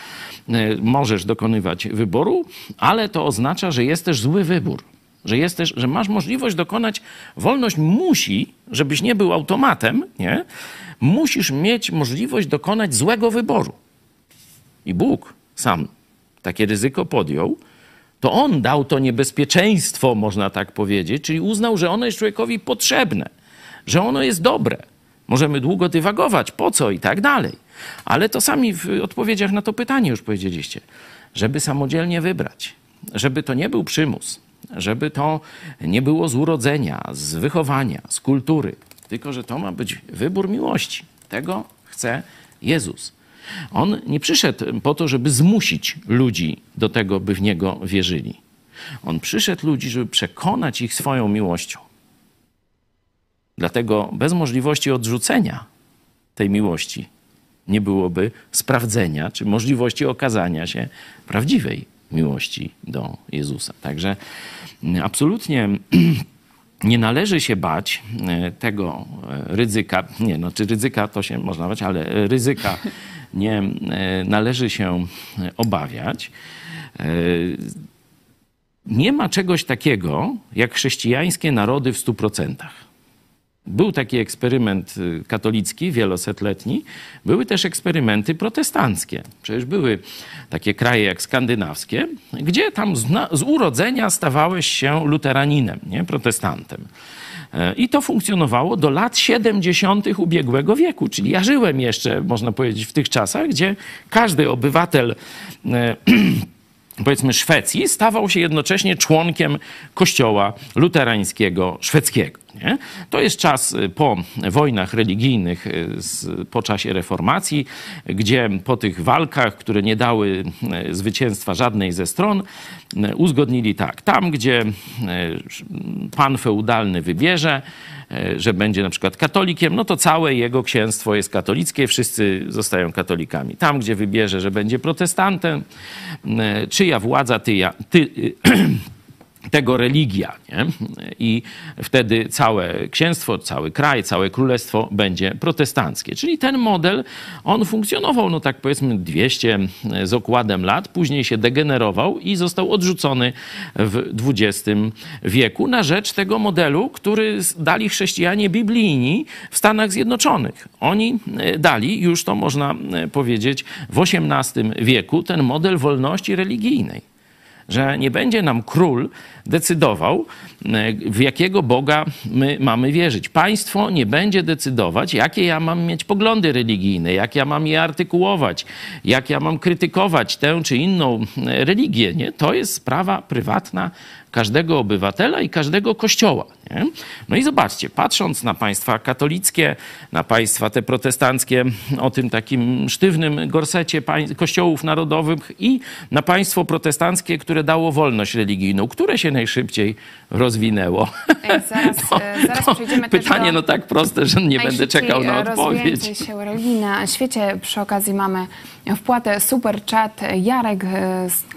e, możesz dokonywać wyboru, ale to oznacza, że jest też zły wybór. Że, jest też, że masz możliwość dokonać, wolność musi, żebyś nie był automatem, nie? musisz mieć możliwość dokonać złego wyboru. I Bóg sam takie ryzyko podjął, to On dał to niebezpieczeństwo, można tak powiedzieć, czyli uznał, że ono jest człowiekowi potrzebne, że ono jest dobre. Możemy długo dywagować, po co i tak dalej. Ale to sami w odpowiedziach na to pytanie już powiedzieliście, żeby samodzielnie wybrać, żeby to nie był przymus, żeby to nie było z urodzenia, z wychowania, z kultury, tylko że to ma być wybór miłości. Tego chce Jezus. On nie przyszedł po to, żeby zmusić ludzi do tego, by w niego wierzyli. On przyszedł ludzi, żeby przekonać ich swoją miłością. Dlatego bez możliwości odrzucenia tej miłości nie byłoby sprawdzenia czy możliwości okazania się prawdziwej miłości do Jezusa. Także mm, absolutnie nie należy się bać e, tego e, ryzyka. Nie, no czy ryzyka to się można bać, ale e, ryzyka nie należy się obawiać. Nie ma czegoś takiego jak chrześcijańskie narody w stu procentach. Był taki eksperyment y, katolicki, wielosetletni. Były też eksperymenty protestanckie. Przecież były takie kraje jak skandynawskie, gdzie tam z, na, z urodzenia stawałeś się luteraninem, nie? protestantem. E, I to funkcjonowało do lat 70. ubiegłego wieku, czyli ja żyłem jeszcze, można powiedzieć, w tych czasach, gdzie każdy obywatel e, powiedzmy Szwecji stawał się jednocześnie członkiem kościoła luterańskiego szwedzkiego. Nie? To jest czas y, po wojnach religijnych, y, po czasie reformacji, gdzie po tych walkach, które nie dały y, zwycięstwa żadnej ze stron, uzgodnili tak, tam gdzie pan feudalny wybierze, że będzie na przykład katolikiem, no to całe jego księstwo jest katolickie, wszyscy zostają katolikami. Tam, gdzie wybierze, że będzie protestantem, czyja władza ty, ty tego religia. Nie? I wtedy całe księstwo, cały kraj, całe królestwo będzie protestanckie. Czyli ten model, on funkcjonował, no tak powiedzmy 200 z okładem lat, później się degenerował i został odrzucony w XX wieku na rzecz tego modelu, który dali chrześcijanie biblijni w Stanach Zjednoczonych. Oni e, dali, już to można e, powiedzieć, w XVIII wieku ten model wolności religijnej że nie będzie nam król decydował, e, w jakiego Boga my mamy wierzyć. Państwo nie będzie decydować, jakie ja mam mieć poglądy religijne, jak ja mam je artykułować, jak ja mam krytykować tę czy inną e, religię. Nie? To jest sprawa prywatna każdego obywatela i każdego kościoła. Nie? No i zobaczcie, patrząc na państwa katolickie, na państwa te protestanckie o tym takim sztywnym gorsecie kościołów narodowych i na państwo protestanckie, które dało wolność religijną, które się najszybciej rozwinęło. Zaraz, to, zaraz przejdziemy pytanie no tak proste, że nie będę czekał na odpowiedź. się religii na świecie. Przy okazji mamy wpłatę super chat Jarek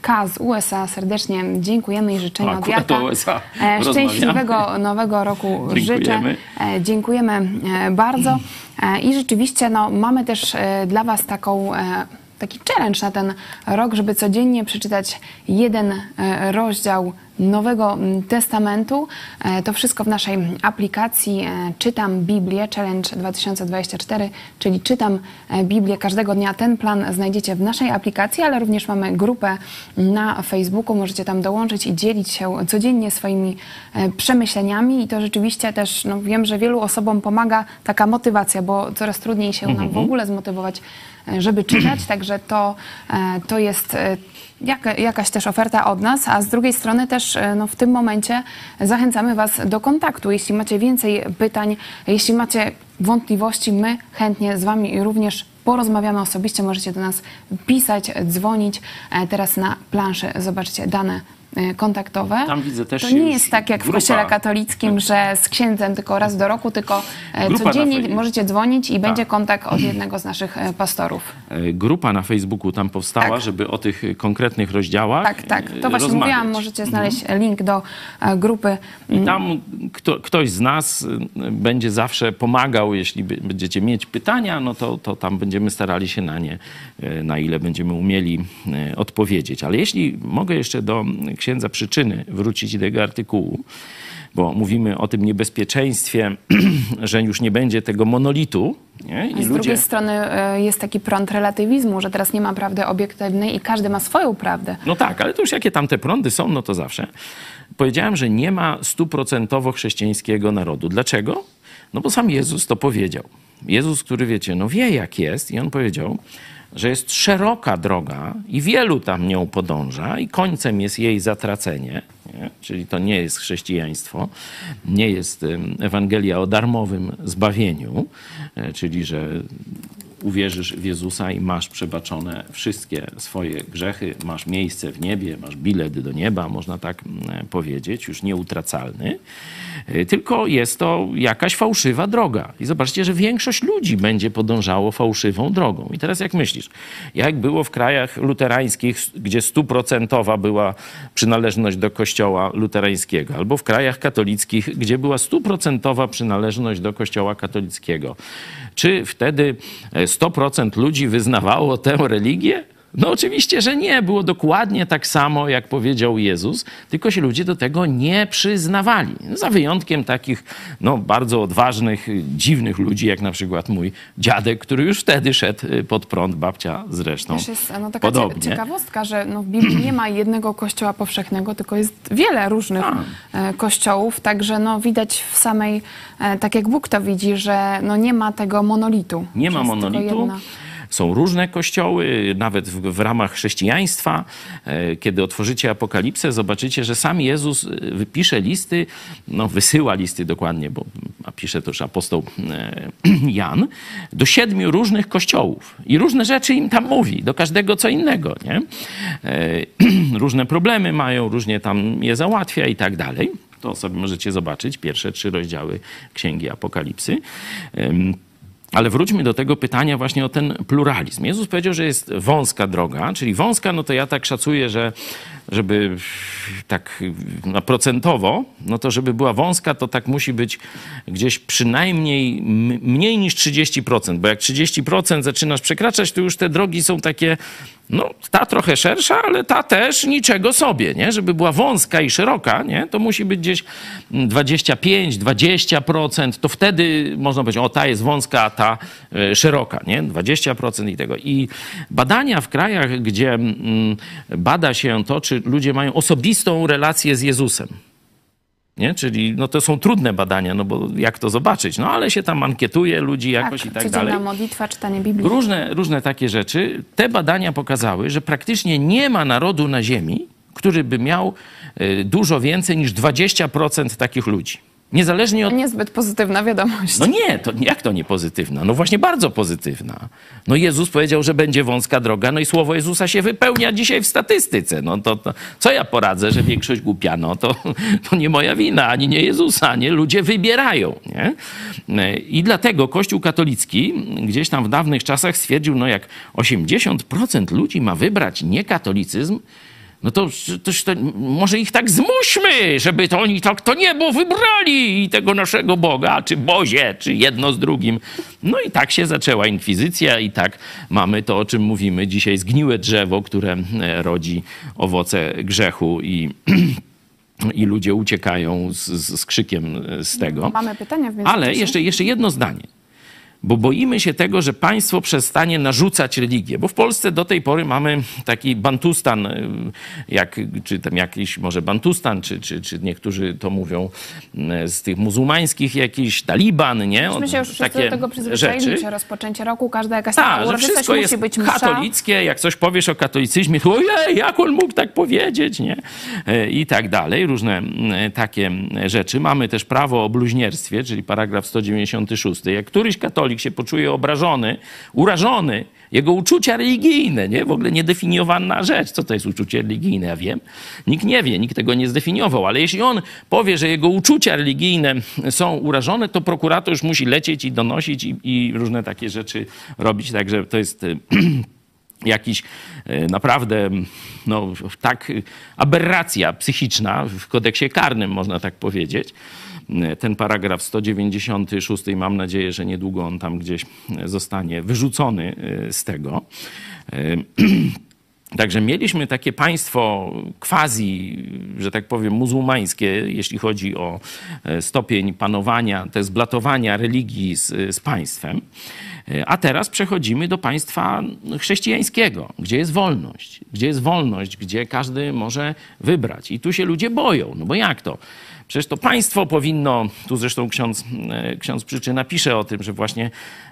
K z USA. Serdecznie dziękujemy i życzenia od Jarka. Szczęśliwego nowego roku Dziękujemy. życzę. Dziękujemy bardzo. I rzeczywiście no, mamy też dla Was taką taki challenge na ten rok, żeby codziennie przeczytać jeden rozdział Nowego Testamentu. E, to wszystko w naszej aplikacji e, Czytam Biblię Challenge 2024, czyli Czytam e, Biblię każdego dnia. Ten plan znajdziecie w naszej aplikacji, ale również mamy grupę na Facebooku. Możecie tam dołączyć i dzielić się codziennie swoimi przemyśleniami i to rzeczywiście też no, wiem, że wielu osobom pomaga taka motywacja, bo coraz trudniej się nam w mhm. ogóle zmotywować, żeby czytać, także to, to jest jak, jakaś też oferta od nas, a z drugiej strony też e, no, w tym momencie zachęcamy Was do kontaktu. Jeśli macie więcej pytań, jeśli macie wątpliwości, my chętnie z Wami również porozmawiamy osobiście. Możecie do nas pisać, dzwonić. E, teraz na planszy zobaczcie dane E, kontaktowe. Tam widzę też to nie jest tak jak grupa. w kościele katolickim, że z księdzem tylko raz do roku, tylko e, grupa codziennie możecie dzwonić i tak. będzie kontakt od jednego z naszych e, pastorów. Grupa na Facebooku tam powstała, tak. żeby o tych konkretnych rozdziałach Tak, tak. To właśnie rozmawiać. mówiłam, możecie znaleźć mhm. link do grupy. I tam kto, ktoś z nas będzie zawsze pomagał, jeśli będziecie mieć pytania, no to, to tam będziemy starali się na nie, na ile będziemy umieli odpowiedzieć. Ale jeśli mogę jeszcze do księdza przyczyny wrócić do tego artykułu, bo mówimy o tym niebezpieczeństwie, że już nie będzie tego monolitu. Nie? I z ludzie... drugiej strony e, jest taki prąd relatywizmu, że teraz nie ma prawdy obiektywnej i każdy ma swoją prawdę. No tak, ale to już jakie tam te prądy są, no to zawsze. Powiedziałem, że nie ma stuprocentowo chrześcijańskiego narodu. Dlaczego? No bo sam Jezus to powiedział. Jezus, który wiecie, no wie jak jest i on powiedział, że jest szeroka droga i wielu tam nią podąża, i końcem jest jej zatracenie. Nie? Czyli to nie jest chrześcijaństwo, nie jest Ewangelia o darmowym zbawieniu, e, czyli że uwierzysz w Jezusa i masz przebaczone wszystkie swoje grzechy, masz miejsce w niebie, masz bilet do nieba, można tak mm, powiedzieć, już nieutracalny. Y, tylko jest to jakaś fałszywa droga. I zobaczcie, że większość ludzi będzie podążało fałszywą drogą. I teraz jak myślisz, jak było w krajach luterańskich, gdzie stuprocentowa była przynależność do kościoła luterańskiego, albo w krajach katolickich, gdzie była stuprocentowa przynależność do kościoła katolickiego. Czy wtedy 100% ludzi wyznawało tę religię? No oczywiście, że nie. Było dokładnie tak samo, jak powiedział Jezus, tylko się ludzie do tego nie przyznawali. Za wyjątkiem takich no, bardzo odważnych, dziwnych ludzi, jak na przykład mój dziadek, który już wtedy szedł y, pod prąd, babcia zresztą. Też jest no, taka Podobnie. ciekawostka, że no, w Biblii nie ma jednego kościoła powszechnego, tylko jest wiele różnych e, kościołów, także no, widać w samej, e, tak jak Bóg to widzi, że no, nie ma tego monolitu. Nie ma monolitu. jedna. Są różne kościoły, nawet w, w ramach chrześcijaństwa. E, Kiedy otworzycie Apokalipsę, zobaczycie, że sam Jezus e, wypisze listy, no wysyła listy dokładnie, bo pisze już apostoł e, Jan, do siedmiu różnych kościołów. I różne rzeczy im tam mówi, do każdego co innego, nie? Różne problemy mają, różnie tam je załatwia i tak dalej. To sobie możecie zobaczyć, pierwsze trzy rozdziały Księgi Apokalipsy. Ale wróćmy do tego pytania właśnie o ten pluralizm. Jezus powiedział, że jest wąska droga, czyli wąska, no to ja tak szacuję, że żeby tak no, procentowo, no to żeby była wąska, to tak musi być gdzieś przynajmniej mniej niż 30%, bo jak 30% zaczynasz przekraczać, to już te drogi są takie, no ta trochę szersza, ale ta też niczego sobie, nie? Żeby była wąska i szeroka, nie? To musi być gdzieś 25, 20%, to wtedy można powiedzieć, o ta jest wąska, a ta e, szeroka, nie? 20% i tego. I badania w krajach, gdzie mm, bada się to, czy ludzie mają osobistą relację z Jezusem, nie? Czyli no to są trudne badania, no bo jak to zobaczyć? No ale się tam ankietuje ludzi jakoś i tak dalej. modlitwa, czytanie Biblii. Różne, różne takie rzeczy. Te badania pokazały, że praktycznie nie ma narodu na Ziemi, który by miał y, dużo więcej niż 20% takich ludzi. Niezależnie od Niezbyt pozytywna wiadomość. no nie, to jak to nie pozytywna? No właśnie bardzo pozytywna. No Jezus powiedział, że będzie wąska droga, no i słowo Jezusa się wypełnia dzisiaj w statystyce. No to, to co ja poradzę, że większość głupia? No to, to nie moja wina, ani nie Jezusa, nie? Ludzie wybierają, nie? I dlatego Kościół katolicki gdzieś tam w dawnych czasach stwierdził, no jak 80% ludzi ma wybrać niekatolicyzm, no to, to, to może ich tak zmuśmy, żeby to oni tak to niebo wybrali i tego naszego Boga, czy Bozie, czy jedno z drugim. No i tak się zaczęła inkwizycja i tak mamy to, o czym mówimy dzisiaj, zgniłe drzewo, które e, rodzi owoce grzechu i... I ludzie uciekają z, z, z krzykiem z tego. Mamy pytania w. Ale jeszcze, jeszcze jedno zdanie. Bo boimy się tego, że państwo przestanie narzucać religię. Bo w Polsce do tej pory mamy taki bantustan, y, jak, czy tam jakiś może bantustan, czy, czy, czy niektórzy to mówią y, z tych muzułmańskich jakiś taliban, nie? Myśmy się już wszyscy do tego przyzwyczaili, że rozpoczęcie roku, każda jakaś taka Tak, że wszystko musi jest być msza. katolickie. Jak coś powiesz o katolicyzmie, to ojej, jak on mógł tak powiedzieć, nie? E, I tak dalej. Różne takie rzeczy. Mamy też prawo o bluźnierstwie, czyli paragraf 196. Jak któryś katolik się poczuje obrażony, urażony, jego uczucia religijne, nie? W ogóle niedefiniowana rzecz. Co to jest uczucie religijne? Ja wiem. Nikt nie wie, nikt tego nie zdefiniował, ale jeśli on powie, że jego uczucia religijne są urażone, to prokurator już musi lecieć i donosić i, i różne takie rzeczy robić. Także to jest y, jakiś e, naprawdę no, tak aberracja psychiczna w kodeksie karnym, można tak powiedzieć. E, Ten paragraf 196, mam nadzieję, że niedługo on tam gdzieś zostanie wyrzucony e, z tego. E, Także mieliśmy takie państwo quasi, że tak powiem, muzułmańskie, jeśli chodzi o e, stopień panowania, te zblatowania religii z, z państwem. E, A teraz przechodzimy do państwa chrześcijańskiego, gdzie jest wolność, gdzie jest wolność, gdzie każdy może wybrać. I tu się ludzie boją, no bo jak to? Przecież to państwo powinno, tu zresztą ksiądz, e, ksiądz Przyczyna pisze o tym, że właśnie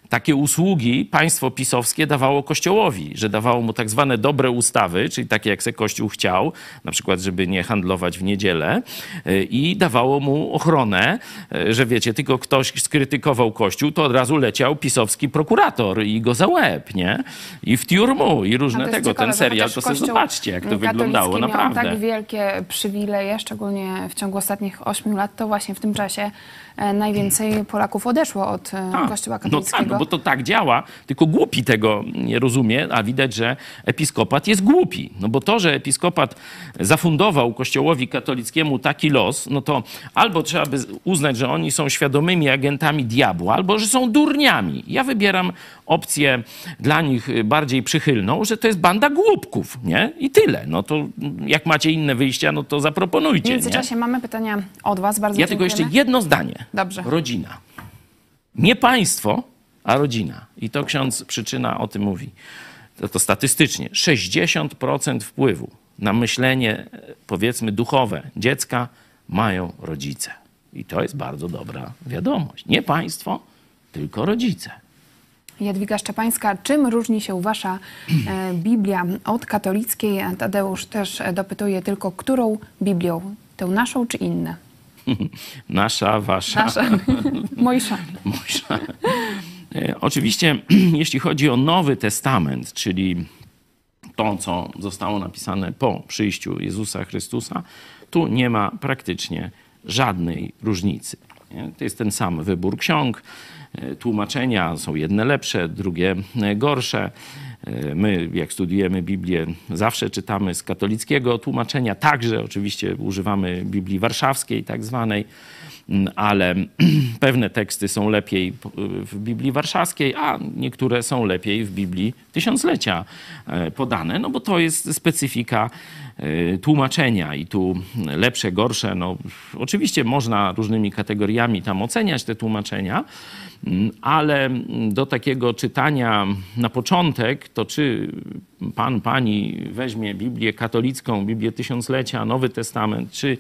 takie usługi państwo pisowskie dawało Kościołowi, że dawało mu tak zwane dobre ustawy, czyli takie jak se Kościół chciał, na przykład, żeby nie handlować w niedzielę e, i dawało mu ochronę, e, że wiecie, tylko ktoś skrytykował Kościół, to od razu leciał pisowski prokurator i go za łeb, nie? I w tiurmu i różne jest tego. ciekawe, Ten serial, to sobie zobaczcie, jak to wyglądało, miał naprawdę. tak wielkie przywileje, szczególnie w ciągu ostatnich ośmiu lat, to właśnie w tym czasie najwięcej Polaków odeszło od e, A, Kościoła no katolickiego. tak, Dlaczego? bo to tak działa, tylko głupi tego nie rozumie, a widać, że episkopat jest głupi. No bo to, że episkopat zafundował kościołowi katolickiemu taki los, no to albo trzeba by uznać, że oni są świadomymi agentami diabła, albo że są durniami. Ja wybieram opcję dla nich bardziej przychylną, że to jest banda głupków, nie? I tyle. No to jak macie inne wyjścia, no to W zaproponujcie, nie? międzyczasie mamy pytania od Was. Bardzo Ja tylko jeszcze dziękujemy. jedno zdanie. Dobrze. Rodzina. Nie państwo, a rodzina. I to ksiądz przyczyna o tym mówi. To, to statystycznie 60% wpływu na myślenie, e, powiedzmy, duchowe dziecka mają rodzice. I to jest bardzo dobra wiadomość. Nie państwo, tylko rodzice. Jadwiga Szczepańska, czym różni się wasza e, Biblia od katolickiej? Tadeusz też dopytuje tylko, którą Biblią? Tę naszą czy inne? Nasza, wasza. Nasza. Mojsza. Mojżesza. E, Oczywiście, jeśli chodzi o Nowy Testament, czyli to, co zostało napisane po przyjściu Jezusa Chrystusa, tu nie ma praktycznie żadnej różnicy. To jest ten sam wybór ksiąg. E, Tłumaczenia są jedne lepsze, drugie e, gorsze. E, My, jak studiujemy Biblię, zawsze czytamy z katolickiego tłumaczenia, także oczywiście używamy Biblii Warszawskiej, tak zwanej, Mm, ale pewne teksty są lepiej w Biblii Warszawskiej, a niektóre są lepiej w Biblii Tysiąclecia podane, no bo to jest specyfika tłumaczenia i tu lepsze, gorsze, no oczywiście można różnymi kategoriami tam oceniać te tłumaczenia, ale do takiego czytania na początek, to czy pan, pani weźmie Biblię katolicką, Biblię Tysiąclecia, Nowy Testament, czy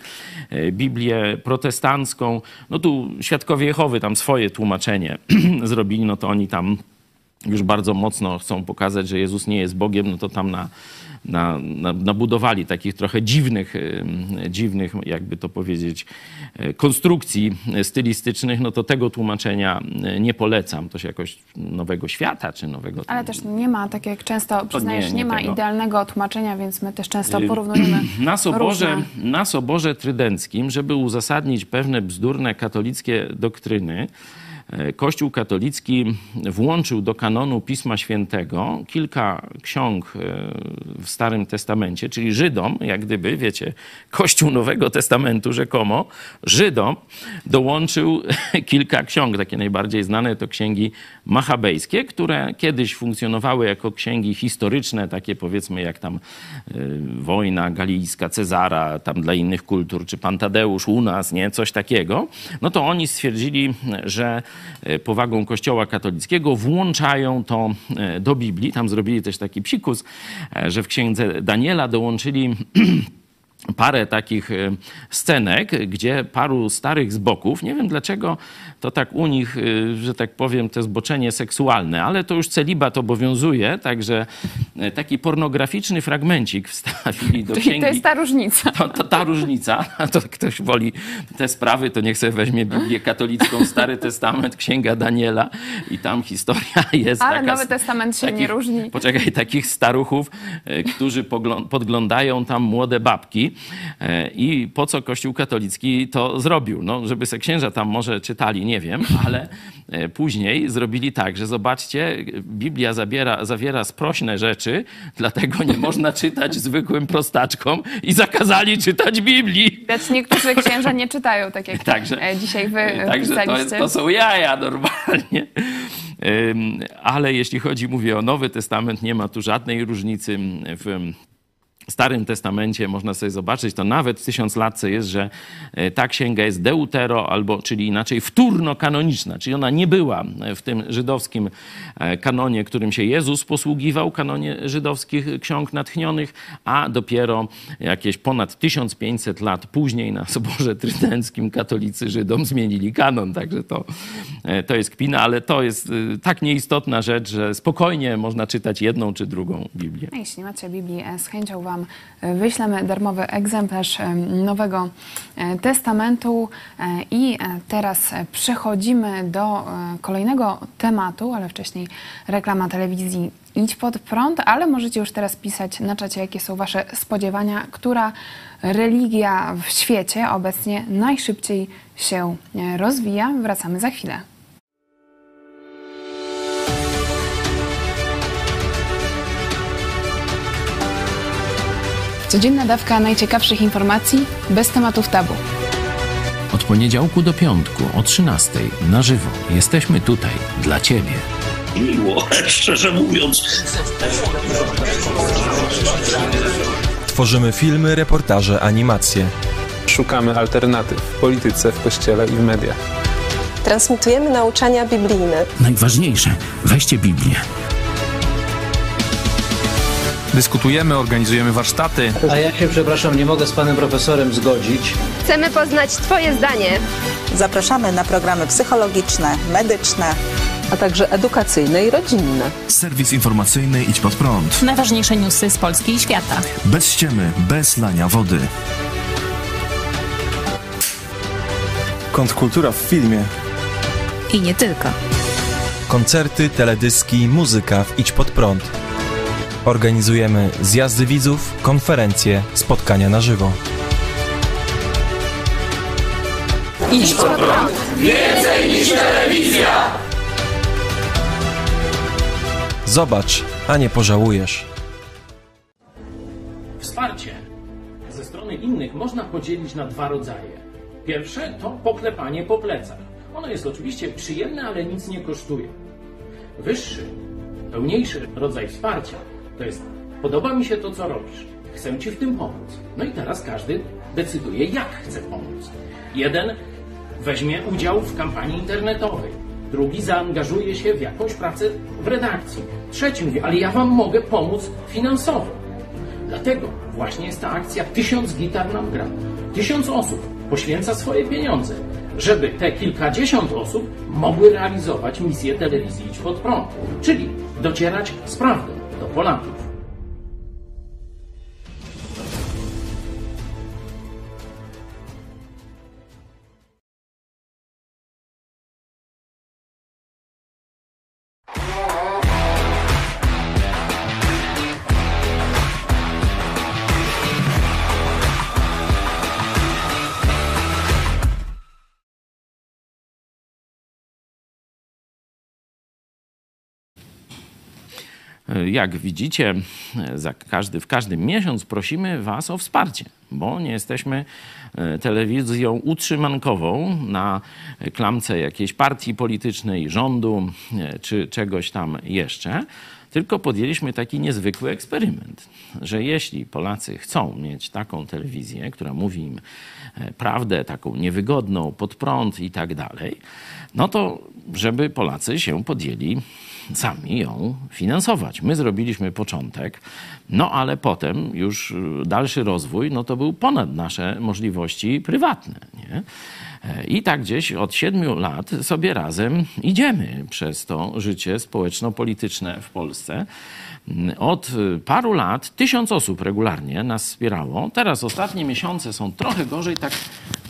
e, Biblię protestancką, no tu Świadkowie Jehowy tam swoje tłumaczenie zrobili, no to oni tam już bardzo mocno chcą pokazać, że Jezus nie jest Bogiem, no to tam na, na, na, nabudowali takich trochę dziwnych, dziwnych, jakby to powiedzieć, e, konstrukcji stylistycznych, no to tego tłumaczenia e, nie polecam. To się jakoś nowego świata, czy nowego... Ale też nie ma, tak jak często przyznajesz, nie, nie ma tego. idealnego tłumaczenia, więc my też często porównujemy na soborze, różne. na soborze trydenckim, żeby uzasadnić pewne bzdurne katolickie doktryny, Kościół katolicki włączył do kanonu Pisma Świętego kilka ksiąg e, w Starym Testamencie, czyli Żydom, jak gdyby, wiecie, Kościół Nowego Testamentu rzekomo, Żydom dołączył kilka ksiąg. Takie najbardziej znane to księgi machabejskie, które kiedyś funkcjonowały jako księgi historyczne, takie powiedzmy jak tam y, wojna galijska Cezara, tam dla innych kultur, czy Pan Tadeusz u nas, nie, coś takiego, no to oni stwierdzili, że powagą Kościoła katolickiego włączają to y, do Biblii. Tam zrobili też taki psikus, e, że w księdze Daniela dołączyli parę takich e, scenek, gdzie paru starych zboków, nie wiem dlaczego to tak u nich, e, że tak powiem, to zboczenie seksualne, ale to już celibat obowiązuje, także e, taki pornograficzny fragmencik wstawili do Czyli księgi. to jest ta różnica. To, to ta różnica, to ktoś woli te sprawy, to niech sobie weźmie Biblię katolicką, Stary Testament, Księga Daniela i tam historia jest Ale taka... Nowy Testament się nie różni. Poczekaj, takich staruchów, którzy podglądają tam młode babki i po co Kościół katolicki to zrobił? No, żeby se księża tam może czytali, nie wiem, ale e, później zrobili tak, że zobaczcie, Biblia zabiera, zawiera sprośne rzeczy, dlatego nie można czytać zwykłym prostaczkom i zakazali czytać Biblii. Widać, niektórzy księża nie czytają, tak jak Także- e, dzisiaj wy Także to, jest, to są jaja normalnie. Ale jeśli chodzi, mówię o Nowy Testament, nie ma tu żadnej różnicy w Starym Testamencie można sobie zobaczyć, to nawet w tysiąclatce jest, że e, ta księga jest deutero, albo, czyli inaczej wtórno-kanoniczna, czyli ona nie była w tym żydowskim e, kanonie, którym się Jezus posługiwał, kanonie żydowskich ksiąg natchnionych, a dopiero jakieś ponad 1500 lat później na Soborze Trydenckim katolicy Żydom zmienili kanon, także to, e, to jest kpina, ale to jest e, tak nieistotna rzecz, że spokojnie można czytać jedną czy drugą Biblię. A Jeśli macie Biblii, e, z chęcią Wam e, wyślemy darmowy egzemplarz Nowego e, Testamentu. E, I e, teraz przechodzimy do kolejnego tematu, ale wcześniej reklama telewizji Idź pod prąd, ale możecie już teraz pisać na czacie, jakie są Wasze spodziewania, która religia w świecie obecnie najszybciej się rozwija. Wracamy za chwilę. Codzienna dawka najciekawszych informacji bez tematów tabu. Od poniedziałku do piątku o 13 na żywo jesteśmy tutaj dla Ciebie. Miło, szczerze mówiąc. Tworzymy filmy, reportaże, animacje. Szukamy alternatyw w polityce, w kościele i w mediach. Transmitujemy nauczania biblijne. Najważniejsze, weźcie Biblię. Dyskutujemy, organizujemy warsztaty. A ja się, przepraszam, nie mogę z panem profesorem zgodzić. Chcemy poznać Twoje zdanie. Zapraszamy na programy psychologiczne, medyczne, a także edukacyjne i rodzinne. Serwis informacyjny Idź Pod Prąd. Najważniejsze newsy z Polski i świata. Bez ściemy, bez lania wody. Kontrkultura w filmie. I nie tylko. Koncerty, teledyski, muzyka w Idź Pod Prąd. Organizujemy zjazdy widzów, konferencje, spotkania na żywo. Idź Pod Prąd. Więcej niż telewizja! Zobacz, a nie pożałujesz. Wsparcie ze strony innych można podzielić na dwa rodzaje. Pierwsze to poklepanie po plecach. Ono jest oczywiście przyjemne, ale nic nie kosztuje. Wyższy, pełniejszy rodzaj wsparcia to jest podoba mi się to, co robisz. Chcę Ci w tym pomóc. No i teraz każdy decyduje, jak chce pomóc. Jeden weźmie udział w kampanii internetowej. Drugi zaangażuje się w jakąś pracę w redakcji. Trzeci mówi, ale ja Wam mogę pomóc finansowo. Dlatego właśnie jest ta akcja Tysiąc gitar nam gra. Tysiąc osób poświęca swoje pieniądze, żeby te kilkadziesiąt osób mogły realizować misję telewizji Idź Pod Prąd, czyli docierać z prawdą do Polaków. Jak widzicie, za każdy, w każdym miesiąc prosimy Was o wsparcie, bo nie jesteśmy e, telewizją utrzymankową na klamce jakiejś partii politycznej, rządu e, czy czegoś tam jeszcze. Tylko podjęliśmy taki niezwykły eksperyment, że jeśli Polacy chcą mieć taką telewizję, która mówi im e, prawdę, taką niewygodną, pod prąd i tak dalej, no to żeby Polacy się podjęli sami ją finansować. My zrobiliśmy początek, no ale potem już dalszy rozwój, no to był ponad nasze możliwości prywatne. Nie? I tak gdzieś od siedmiu lat sobie razem idziemy przez to życie społeczno-polityczne w Polsce. Od paru lat tysiąc osób regularnie nas wspierało. Teraz ostatnie miesiące są trochę gorzej, tak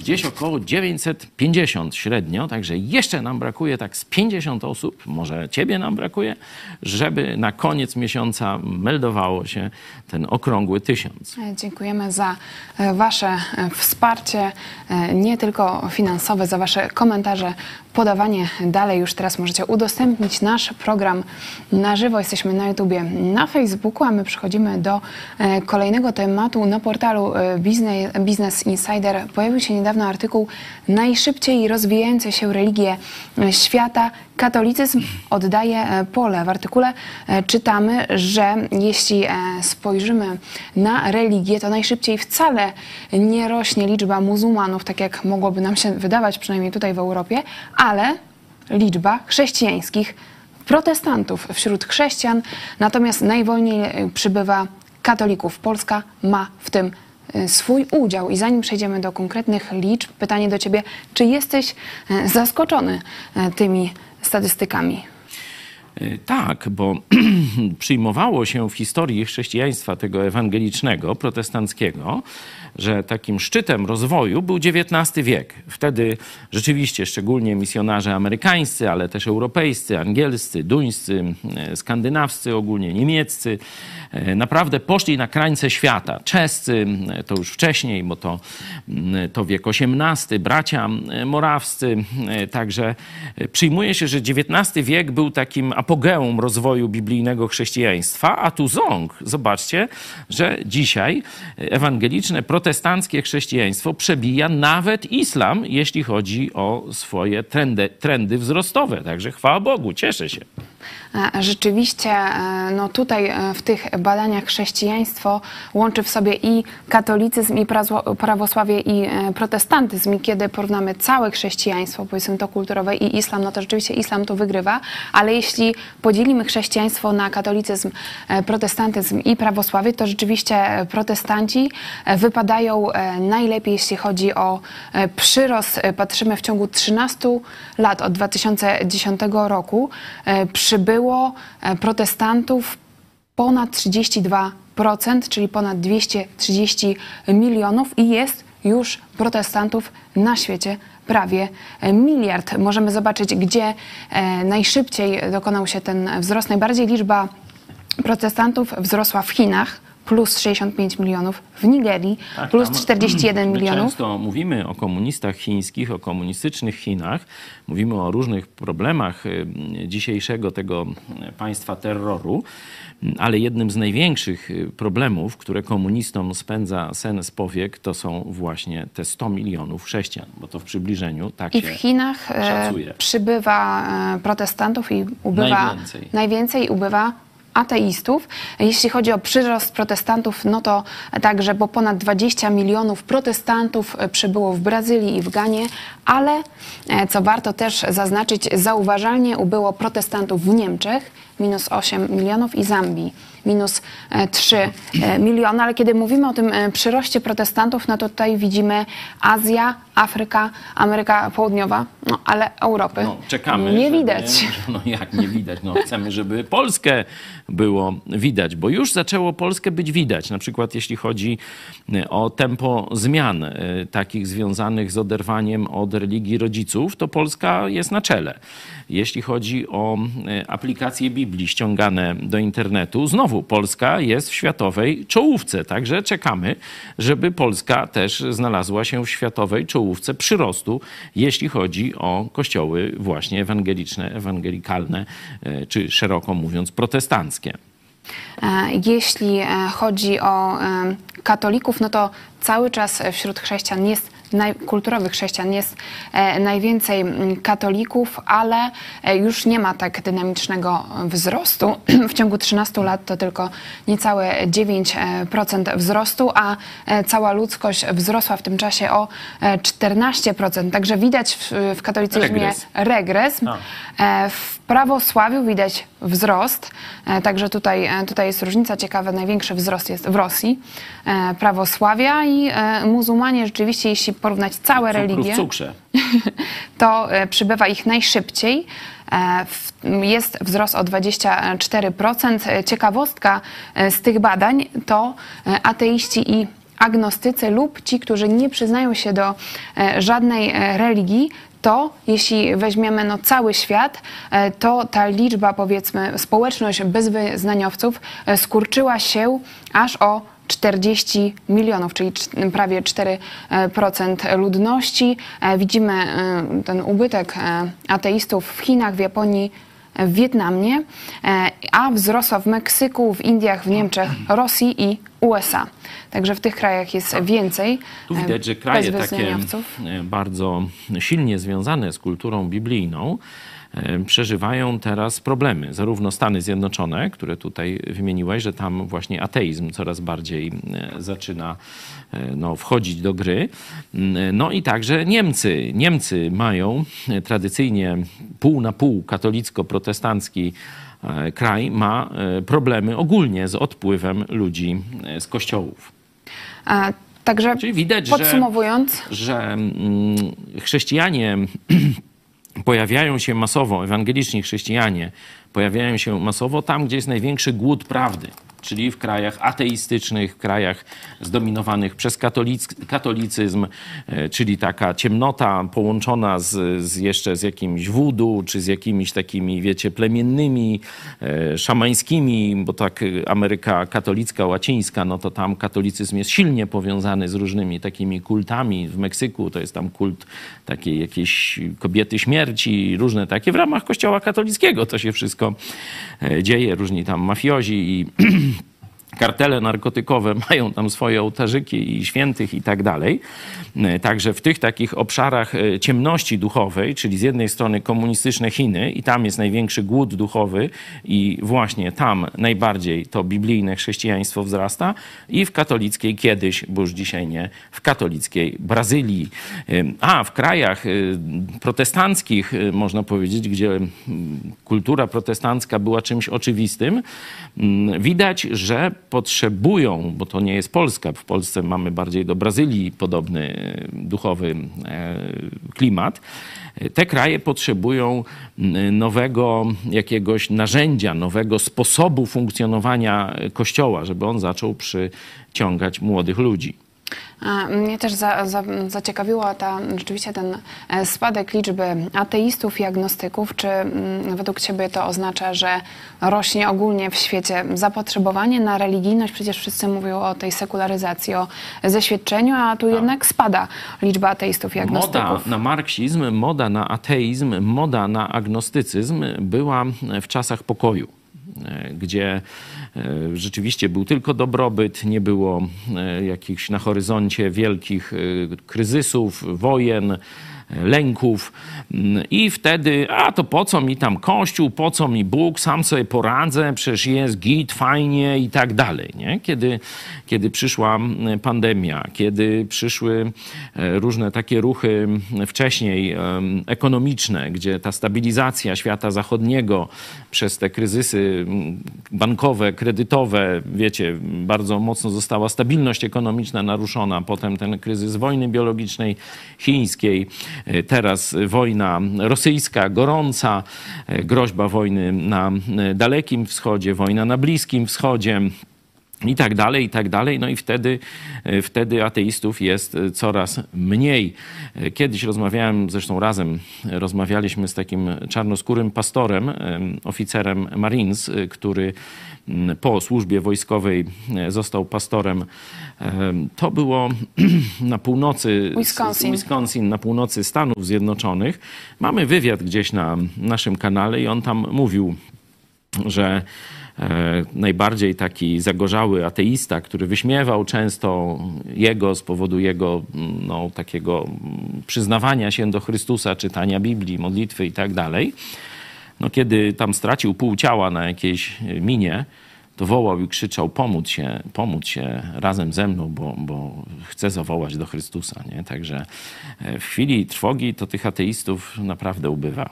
gdzieś około 950 średnio, także jeszcze nam brakuje tak z 50 osób, może ciebie nam brakuje, żeby na koniec miesiąca meldowało się ten okrągły tysiąc. Dziękujemy za e, wasze e, wsparcie, e, nie tylko finansowe, za wasze komentarze, podawanie dalej. Już teraz możecie udostępnić nasz program na żywo. Jesteśmy na YouTubie, na Facebooku, a my przechodzimy do kolejnego tematu. Na portalu Business Insider pojawił się niedawno artykuł Najszybciej rozwijające się religie świata. Katolicyzm oddaje pole. W artykule czytamy, że jeśli spojrzymy na religię, to najszybciej wcale nie rośnie liczba muzułmanów, tak jak mogłoby nam się wydawać, przynajmniej tutaj w Europie, ale liczba chrześcijańskich protestantów wśród chrześcijan, natomiast najwolniej przybywa katolików. Polska ma w tym swój udział. I zanim przejdziemy do konkretnych liczb, pytanie do Ciebie, czy jesteś zaskoczony tymi statystykami? Tak, bo przyjmowało się w historii chrześcijaństwa tego ewangelicznego, protestanckiego, że takim szczytem rozwoju był XIX wiek. Wtedy rzeczywiście szczególnie misjonarze amerykańscy, ale też europejscy, angielscy, duńscy, skandynawscy, ogólnie niemieccy, naprawdę poszli na krańce świata. Czescy to już wcześniej, bo to, to wiek XVIII, bracia morawscy. Także przyjmuje się, że XIX wiek był takim apogeum rozwoju biblijnego chrześcijaństwa, a tu ząg. Zobaczcie, że dzisiaj ewangeliczne, protestanckie chrześcijaństwo przebija nawet islam, jeśli chodzi o swoje trendy, trendy wzrostowe. Także chwała Bogu, cieszę się. E, rzeczywiście, e, no tutaj e, w tych badaniach chrześcijaństwo łączy w sobie i katolicyzm, i prawosławie, i protestantyzm. I kiedy porównamy całe chrześcijaństwo, powiedzmy to kulturowe, i islam, no to rzeczywiście islam tu wygrywa, ale jeśli podzielimy chrześcijaństwo na katolicyzm, protestantyzm i prawosławie, to rzeczywiście protestanci wypadają najlepiej, jeśli chodzi o przyrost. Patrzymy w ciągu 13 lat od 2010 roku. Przy przybyło e, protestantów ponad 32%, czyli ponad 230 milionów i jest już protestantów na świecie prawie e, miliard. Możemy zobaczyć, gdzie e, najszybciej dokonał się ten wzrost. Najbardziej liczba protestantów wzrosła w Chinach, plus 65 milionów, w Nigerii tak, plus 41 milionów. Często mówimy o komunistach chińskich, o komunistycznych Chinach, mówimy o różnych problemach y, dzisiejszego tego państwa terroru, ale jednym z największych y, problemów, które komunistom spędza sen z powiek, to są właśnie te 100 milionów chrześcijan, bo to w przybliżeniu tak I w Chinach e, szacuje. przybywa e, protestantów i ubywa najwięcej, najwięcej ubywa ateistów. Jeśli chodzi o przyrost protestantów, no to także, bo ponad 20 milionów protestantów przybyło w Brazylii i w Ganie, ale e, co warto też zaznaczyć, zauważalnie ubyło protestantów w Niemczech, minus 8 milionów i Zambii minus 3 e, e, miliony, ale kiedy mówimy o tym przyroście protestantów, no to tutaj widzimy Azja, Afryka, Ameryka Południowa, no ale Europy no, czekamy, nie żeby, widać. No jak nie widać? No chcemy, żeby Polskę było widać, bo już zaczęło Polskę być widać. Na przykład jeśli chodzi e, o tempo zmian e, takich związanych z oderwaniem od religii rodziców, to Polska jest na czele. Jeśli chodzi o e, aplikacje Biblii ściągane do internetu, znowu Polska jest w światowej czołówce. Także czekamy, żeby Polska też znalazła się w światowej czołówce przyrostu, jeśli chodzi o kościoły właśnie ewangeliczne, ewangelikalne, czy szeroko mówiąc protestanckie. E, jeśli e, chodzi o e, katolików, no to cały czas wśród chrześcijan jest kulturowych chrześcijan jest e, najwięcej mm, katolików, ale e, już nie ma tak dynamicznego wzrostu. W ciągu 13 lat to tylko niecałe 9% wzrostu, a e, cała ludzkość wzrosła w tym czasie o 14%. Także widać w, w katolicyzmie regres. regres. Prawosławiu widać wzrost, także tutaj, tutaj jest różnica ciekawa, największy wzrost jest w Rosji, prawosławia i muzułmanie rzeczywiście, jeśli porównać całe religie, w cukrze. to e, przybywa ich najszybciej. E, jest wzrost o 24%. E, ciekawostka z tych badań to ateiści i agnostycy lub ci, którzy nie przyznają się do żadnej religii, to jeśli weźmiemy no, cały świat, to ta liczba, powiedzmy, społeczność bezwyznaniowców skurczyła się aż o 40 milionów, czyli prawie 4% ludności. E, widzimy e, ten ubytek e, ateistów w Chinach, w Japonii, w Wietnamie, a wzrosła w Meksyku, w Indiach, w Niemczech, Rosji i USA. Także w tych krajach jest więcej. Tu widać, że kraje takie bardzo silnie związane z kulturą biblijną przeżywają teraz problemy. Zarówno Stany Zjednoczone, które tutaj wymieniłeś, że tam właśnie ateizm coraz bardziej zaczyna no, wchodzić do gry. No i także Niemcy. Niemcy mają tradycyjnie pół na pół katolicko-protestancki kraj, ma problemy ogólnie z odpływem ludzi z kościołów. A, także Czyli widać, podsumowując, że, że chrześcijanie pojawiają się masowo, ewangeliczni chrześcijanie pojawiają się masowo tam, gdzie jest największy głód prawdy czyli w krajach ateistycznych, w krajach zdominowanych przez katolicyzm, e, czyli taka ciemnota połączona z, z jeszcze z jakimś wudu, czy z jakimiś takimi, wiecie, plemiennymi, e, szamańskimi, bo tak Ameryka katolicka, łacińska, no to tam katolicyzm jest silnie powiązany z różnymi takimi kultami. W Meksyku to jest tam kult takiej jakiejś kobiety śmierci, różne takie w ramach kościoła katolickiego to się wszystko e, dzieje. Różni tam mafiozi i kartele narkotykowe mają tam swoje ołtarzyki i świętych i tak dalej. E, także w tych takich obszarach e, ciemności duchowej, czyli z jednej strony komunistyczne Chiny i tam jest największy głód duchowy i właśnie tam najbardziej to biblijne chrześcijaństwo wzrasta i w katolickiej kiedyś, bo już dzisiaj nie, w katolickiej Brazylii. E, a w krajach protestanckich, można powiedzieć, gdzie kultura protestancka była czymś oczywistym, widać, że potrzebują, bo to nie jest Polska, w Polsce mamy bardziej do Brazylii podobny e, duchowy e, klimat, te kraje potrzebują nowego jakiegoś narzędzia, nowego sposobu funkcjonowania Kościoła, żeby on zaczął przyciągać młodych ludzi. Mnie też za, za, zaciekawiła ta, rzeczywiście ten e, spadek liczby ateistów i agnostyków. Czy mm, według Ciebie to oznacza, że rośnie ogólnie w świecie zapotrzebowanie na religijność? Przecież wszyscy mówią o tej sekularyzacji, o zeświadczeniu, a tu tak. jednak spada liczba ateistów i agnostyków. Moda na marksizm, moda na ateizm, moda na agnostycyzm była w czasach pokoju, e, gdzie rzeczywiście był tylko dobrobyt, nie było e, jakichś na horyzoncie wielkich e, kryzysów, wojen lęków. I wtedy, a to po co mi tam Kościół, po co mi Bóg, sam sobie poradzę, przecież jest git, fajnie i tak dalej. Nie? Kiedy, kiedy przyszła pandemia, kiedy przyszły e, różne takie ruchy wcześniej ekonomiczne, gdzie ta stabilizacja świata zachodniego przez te kryzysy bankowe, kredytowe, wiecie, bardzo mocno została stabilność ekonomiczna naruszona, potem ten kryzys wojny biologicznej chińskiej, E, teraz wojna rosyjska, gorąca, e, groźba wojny na e, Dalekim Wschodzie, wojna na Bliskim Wschodzie i tak dalej, i tak dalej. No i wtedy, wtedy ateistów jest coraz mniej. Kiedyś rozmawiałem, zresztą razem rozmawialiśmy z takim czarnoskórym pastorem, oficerem Marines, który po służbie wojskowej został pastorem to było na północy Wisconsin. Wisconsin, na północy Stanów Zjednoczonych. Mamy wywiad gdzieś na naszym kanale i on tam mówił, że e, najbardziej taki zagorzały ateista, który wyśmiewał często jego z powodu jego no, takiego przyznawania się do Chrystusa, czytania Biblii, modlitwy i tak dalej. No, kiedy tam stracił pół ciała na jakiejś minie, to wołał i krzyczał: pomóc się, się razem ze mną, bo, bo chcę zawołać do Chrystusa. Nie? Także e, w chwili trwogi to tych ateistów naprawdę ubywa.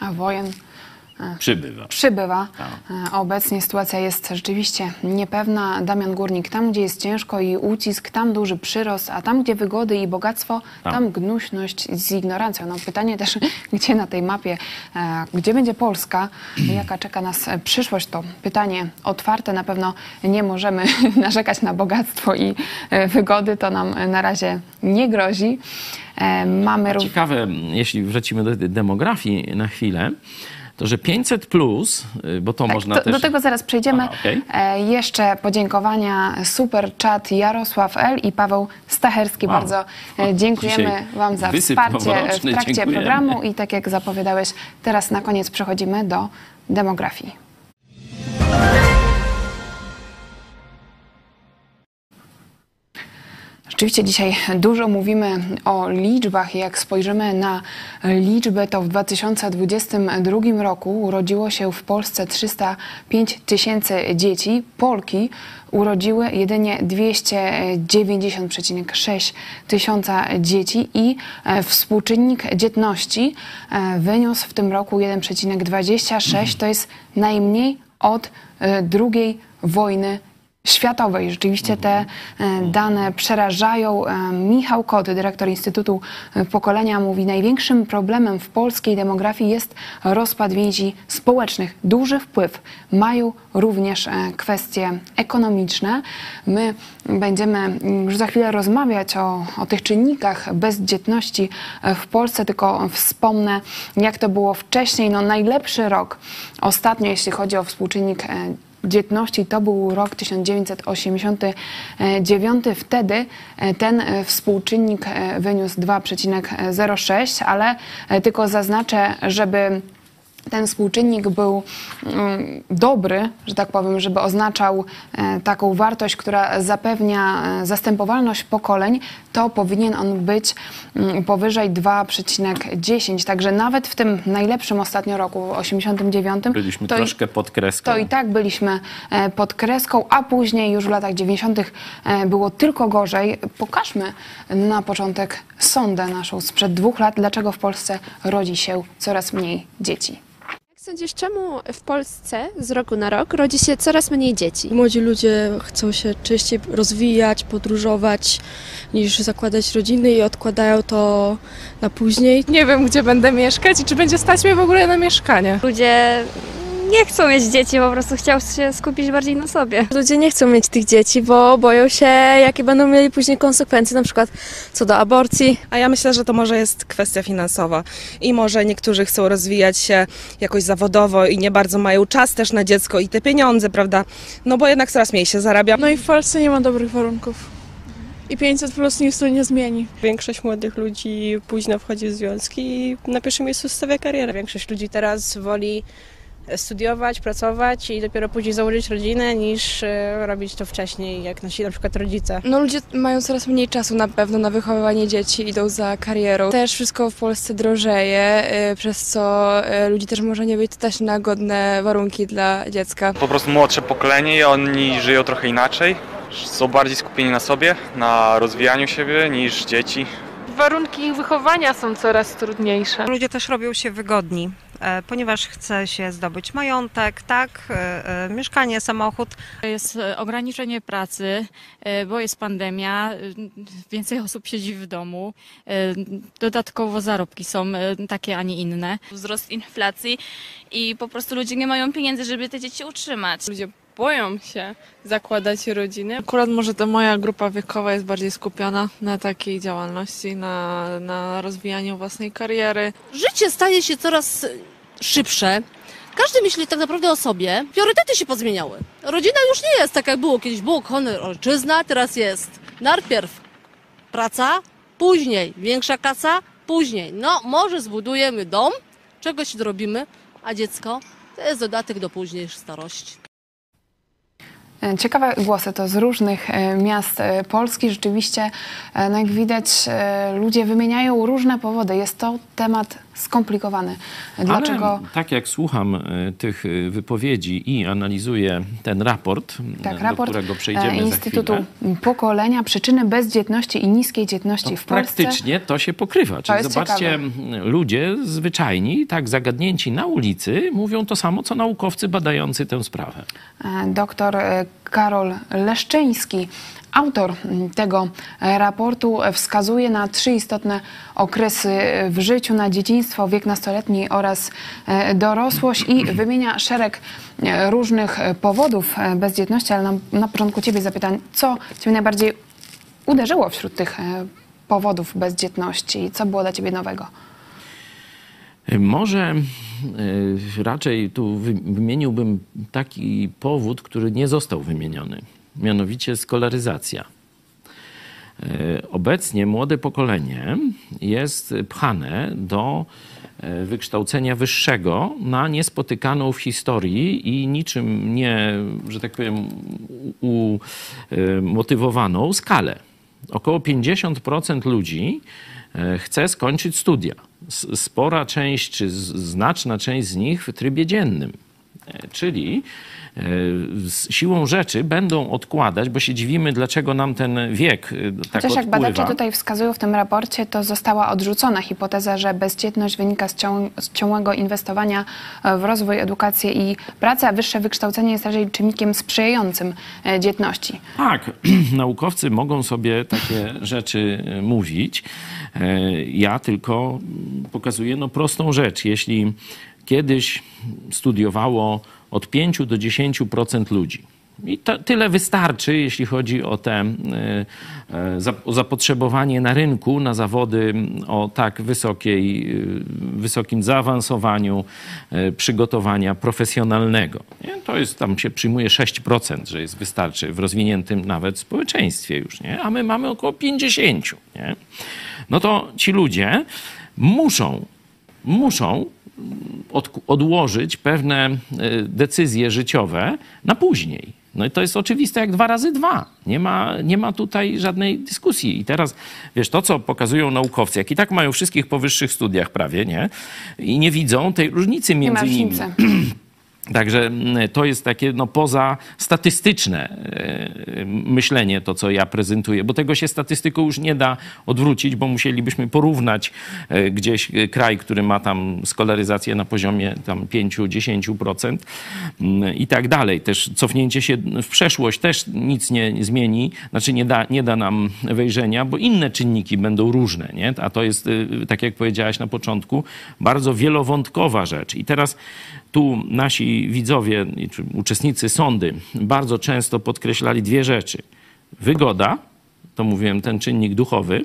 A wojen Przybywa. Przybywa. Tak. Obecnie sytuacja jest rzeczywiście niepewna. Damian Górnik, tam gdzie jest ciężko i ucisk, tam duży przyrost, a tam gdzie wygody i bogactwo, tam, tam gnuśność z ignorancją. No pytanie też, gdzie na tej mapie, e, gdzie będzie Polska, jaka czeka nas przyszłość, to pytanie otwarte. Na pewno nie możemy narzekać na bogactwo i e, wygody, to nam na razie nie grozi. E, mamy... Ciekawe, jeśli wrócimy do demografii na chwilę, to że 500 plus, y, bo to tak, można to, też... Do tego zaraz przejdziemy. Aha, okay. e, jeszcze podziękowania super chat Jarosław L. i Paweł Stacherski. Wow. Bardzo e, dziękujemy Wam za wsparcie w trakcie dziękujemy. programu i tak jak zapowiadałeś, teraz na koniec przechodzimy do demografii. Rzeczywiście dzisiaj dużo mówimy o liczbach. Jak spojrzymy na liczbę, to w 2022 roku urodziło się w Polsce 305 tysięcy dzieci. Polki urodziły jedynie 290,6 tysiąca dzieci i e, współczynnik dzietności e, wyniósł w tym roku 1,26. To jest najmniej od e, drugiej wojny światowej. Rzeczywiście te e, dane przerażają. E, Michał Koty, dyrektor Instytutu Pokolenia, mówi, największym problemem w polskiej demografii jest rozpad więzi społecznych. Duży wpływ mają również e, kwestie ekonomiczne. My będziemy już za chwilę rozmawiać o, o tych czynnikach bezdzietności w Polsce, tylko wspomnę, jak to było wcześniej. No, najlepszy rok ostatnio, jeśli chodzi o współczynnik dzietności to był rok 1989. Wtedy e, ten e, współczynnik e, wyniósł 2,06, ale tylko zaznaczę, żeby ten współczynnik był mm, dobry, że tak powiem, żeby oznaczał e, taką wartość, która zapewnia e, zastępowalność pokoleń, to powinien on być mm, powyżej 2,10. Także nawet w tym najlepszym ostatnio roku, 89, Byliśmy to, i- troszkę pod kreską. to i tak byliśmy e, pod kreską, a później już w latach 90. e, było tylko gorzej. Pokażmy na początek sondę naszą sprzed dwóch lat, dlaczego w Polsce rodzi się coraz mniej dzieci. Sądzisz, czemu w Polsce z roku na rok rodzi się coraz mniej dzieci? Młodzi ludzie chcą się częściej rozwijać, podróżować, niż zakładać rodziny i odkładają to na później. Nie wiem, gdzie będę mieszkać i czy będzie stać mnie w ogóle na mieszkanie. Ludzie nie chcą mieć dzieci, po prostu chciał się skupić bardziej na sobie. Ludzie nie chcą mieć tych dzieci, bo boją się, jakie będą mieli później konsekwencje, na przykład co do aborcji. A ja myślę, że to może jest kwestia finansowa i może niektórzy chcą rozwijać się jakoś zawodowo i nie bardzo mają czas też na dziecko i te pieniądze, prawda? No bo jednak coraz mniej się zarabia. No i w Polsce nie ma dobrych warunków. I 500 plus nic tu nie zmieni. Większość młodych ludzi późno wchodzi w związki i na pierwszym miejscu stawia karierę. Większość ludzi teraz woli studiować, pracować i dopiero później założyć rodzinę, niż e, robić to wcześniej, jak nasi na przykład rodzice. No ludzie mają coraz mniej czasu na pewno na wychowywanie dzieci, idą za karierą. Też wszystko w Polsce drożeje, y, przez co y, ludzi też może nie być stać na godne warunki dla dziecka. Po prostu młodsze pokolenie i oni żyją trochę inaczej. Są bardziej skupieni na sobie, na rozwijaniu siebie niż dzieci. Warunki ich wychowania są coraz trudniejsze. Ludzie też robią się wygodni, e, ponieważ chce się zdobyć majątek, tak, e, e, mieszkanie, samochód. Jest e, ograniczenie pracy, e, bo jest pandemia, e, więcej osób siedzi w domu. e, Dodatkowo zarobki są e, takie, a nie inne. Wzrost inflacji i po prostu ludzie nie mają pieniędzy, żeby te dzieci utrzymać. Ludzie boją się zakładać rodziny. Akurat może ta moja grupa wiekowa jest bardziej skupiona na takiej działalności, na, na rozwijaniu własnej kariery. Życie staje się coraz szybsze. Każdy myśli tak naprawdę o sobie. Priorytety się pozmieniały. Rodzina już nie jest tak jak było kiedyś. Było honor, ojczyzna, teraz jest najpierw praca, później większa kasa, później no może zbudujemy dom, czegoś dorobimy, a dziecko to jest dodatek do późniejszej starości. E, Ciekawe głosy to z różnych e, miast e, Polski. Rzeczywiście, no jak widać, ludzie wymieniają różne powody. Jest to temat skomplikowany. Dlaczego? Ale tak jak słucham e, tych e, wypowiedzi i analizuję ten raport, Tak, do raport którego e, przejdziemy Instytutu Pokolenia, przyczyny bezdzietności i niskiej dzietności w Polsce. praktycznie to się pokrywa. Czyli zobaczcie, ciekawe. ludzie zwyczajni, tak zagadnięci na ulicy, mówią to samo, co naukowcy badający tę sprawę. E, Doktor e, Karol Leszczyński, autor m, tego e, raportu, wskazuje na trzy istotne okresy e, w życiu, na dzieciństwo, wiek nastoletni oraz e, dorosłość i wymienia szereg różnych powodów bezdzietności, ale na, na początku Ciebie zapytam, co Cię najbardziej uderzyło wśród tych powodów bezdzietności? Co było dla Ciebie nowego? Może raczej tu wy- wymieniłbym taki powód, który nie został wymieniony, mianowicie skolaryzacja. Y, Obecnie młode pokolenie jest pchane do y, wykształcenia wyższego na niespotykaną w historii i niczym nie, że tak powiem, umotywowaną skalę. Około 50% ludzi e, chce skończyć studia. Spora część, czy znaczna część z nich w trybie dziennym. E, Czyli e, z siłą rzeczy będą odkładać, bo się dziwimy, dlaczego nam ten wiek e, tak Chociaż jak badacze tutaj wskazują w tym raporcie, to została odrzucona hipoteza, że bezdzietność wynika z, cią z ciągłego inwestowania w rozwój, edukację i pracę, a wyższe wykształcenie jest raczej czynnikiem sprzyjającym dzietności. Tak, naukowcy mogą sobie takie rzeczy mówić. Ja tylko pokazuję no, prostą rzecz. Jeśli kiedyś studiowało od 5 do 10% ludzi, i to, tyle wystarczy, jeśli chodzi o, te, e, o zapotrzebowanie na rynku na zawody o tak wysokiej, e, wysokim zaawansowaniu e, przygotowania profesjonalnego. Nie? To jest, tam się przyjmuje 6%, że jest wystarczy w rozwiniętym nawet społeczeństwie już, nie? a my mamy około 50%. Nie? No to ci ludzie muszą, muszą od, odłożyć pewne e, decyzje życiowe na później. No i to jest oczywiste jak dwa razy dwa. Nie ma, nie ma tutaj żadnej dyskusji. I teraz, wiesz, to co pokazują naukowcy, jak i tak mają wszystkich powyższych studiach prawie, nie? I nie widzą tej różnicy między nimi. Także mm, to jest takie no, poza statystyczne e, myślenie, to co ja prezentuję, bo tego się statystyką już nie da odwrócić, bo musielibyśmy porównać e, gdzieś e, kraj, który ma tam skolaryzację na poziomie tam 5-10% mm, i tak dalej. Też cofnięcie się w przeszłość też nic nie zmieni, znaczy nie da, nie da nam wejrzenia, bo inne czynniki będą różne, nie? A to jest, tak jak powiedziałaś na początku, bardzo wielowątkowa rzecz. I teraz tu nasi widzowie, czy uczestnicy sądy bardzo często podkreślali dwie rzeczy. Wygoda, to mówiłem, ten czynnik duchowy,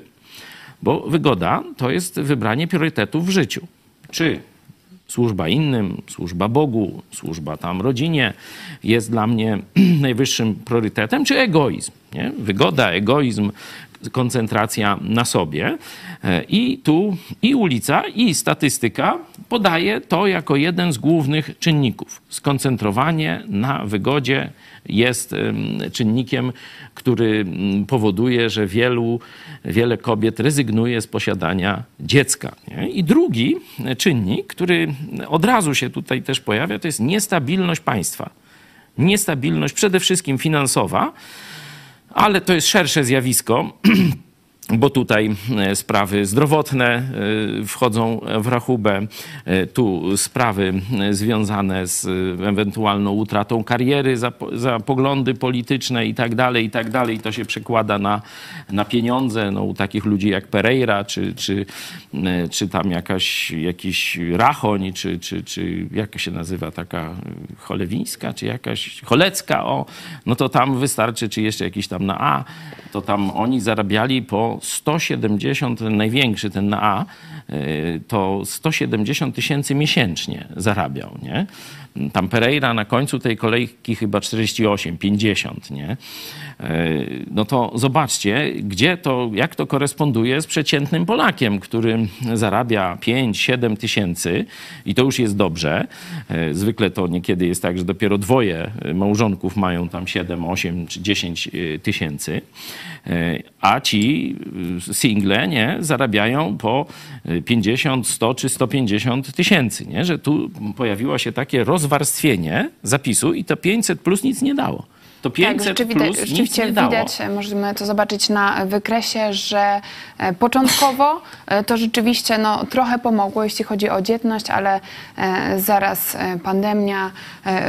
bo wygoda to jest wybranie priorytetów w życiu. Czy służba innym, służba Bogu, służba tam rodzinie jest dla mnie najwyższym priorytetem, czy egoizm. Nie? Wygoda, egoizm, koncentracja na sobie. E, I tu i ulica, i statystyka podaje to jako jeden z głównych czynników. Skoncentrowanie na wygodzie jest em, czynnikiem, który powoduje, że wielu, wiele kobiet rezygnuje z posiadania dziecka. Nie? I drugi czynnik, który od razu się tutaj też pojawia, to jest niestabilność państwa. Niestabilność przede wszystkim finansowa, ale to jest szersze zjawisko. Bo tutaj e, sprawy zdrowotne e, wchodzą w rachubę, e, tu sprawy związane z ewentualną utratą kariery za, za poglądy polityczne i tak dalej, i tak dalej. To się przekłada na, na pieniądze no, u takich ludzi jak Pereira, czy, czy, czy tam jakaś, jakiś Rachoń, czy, czy, czy jak się nazywa taka cholewińska, czy jakaś cholecka, o, no to tam wystarczy, czy jeszcze jakiś tam na A, to tam oni zarabiali po 170, ten największy, ten na A, y, to 170 tysięcy miesięcznie zarabiał, nie? Tam Pereira na końcu tej kolejki chyba 48, 50, nie? Y, No to zobaczcie, gdzie to, jak to koresponduje z przeciętnym Polakiem, który zarabia 5-7 tysięcy i to już jest dobrze. Y, Zwykle to niekiedy jest tak, że dopiero dwoje małżonków mają tam 7, 8 czy 10 tysięcy, a ci single nie, zarabiają po 50, 100 czy 150 tysięcy. Nie? Że tu pojawiło się takie rozwarstwienie zapisu i to 500 plus nic nie dało. To 500 tak, rzeczywiście, plus nic rzeczywiście nie dało. widać, e, możemy to zobaczyć na wykresie, że e, początkowo e, to rzeczywiście no, trochę pomogło, jeśli chodzi o dzietność, ale e, zaraz pandemia,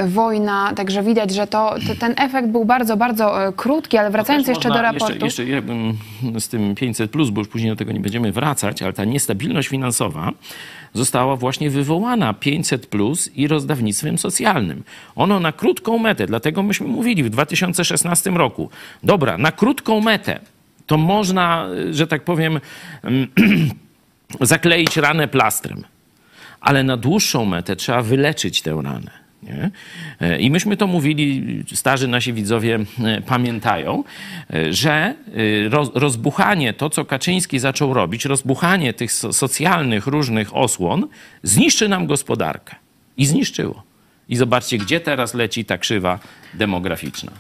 wojna, także widać, że to, to, ten efekt był bardzo, bardzo krótki, ale wracając Też jeszcze do raportu. Jeszcze, jeszcze ja bym z tym 500, plus, bo już później do tego nie będziemy wracać, ale ta niestabilność finansowa została właśnie wywołana 500 plus i rozdawnictwem socjalnym. Ono na krótką metę, dlatego myśmy mówili w 2016 roku, dobra, na krótką metę to można, że tak powiem, zakleić ranę plastrem ale na dłuższą metę trzeba wyleczyć tę ranę. Nie? E, I myśmy to mówili, starzy nasi widzowie e, pamiętają, e, że roz, rozbuchanie, to co Kaczyński zaczął robić, rozbuchanie tych so, socjalnych różnych osłon, zniszczy nam gospodarkę. I zniszczyło. I zobaczcie, gdzie teraz leci ta krzywa demograficzna.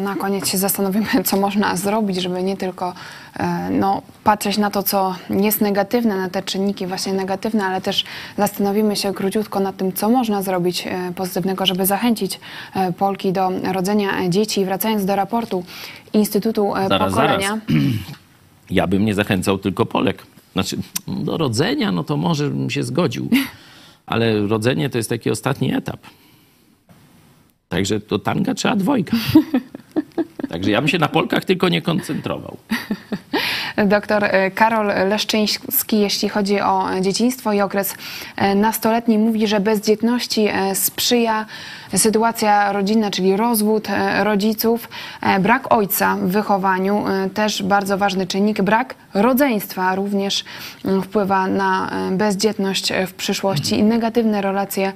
Na koniec się zastanowimy, co można zrobić, żeby nie tylko e, no, patrzeć na to, co jest negatywne, na te czynniki właśnie negatywne, ale też zastanowimy się króciutko nad tym, co można zrobić e, pozytywnego, żeby zachęcić e, Polki do rodzenia dzieci. Wracając do raportu Instytutu Zaraz, Pokolenia. zaraz. Ja bym nie zachęcał tylko Polek. Znaczy, do rodzenia, no to może bym się zgodził. Ale rodzenie to jest taki ostatni etap. Także to tanga trzeba dwojga. Także ja bym się na Polkach tylko nie koncentrował. Doktor e, Karol Leszczyński, jeśli chodzi o dzieciństwo i okres e, nastoletni, mówi, że bezdzietności e, sprzyja sytuacja rodzinna, czyli rozwód rodziców, brak ojca w wychowaniu, też bardzo ważny czynnik, brak rodzeństwa również mm, wpływa na bezdzietność w przyszłości. I negatywne relacje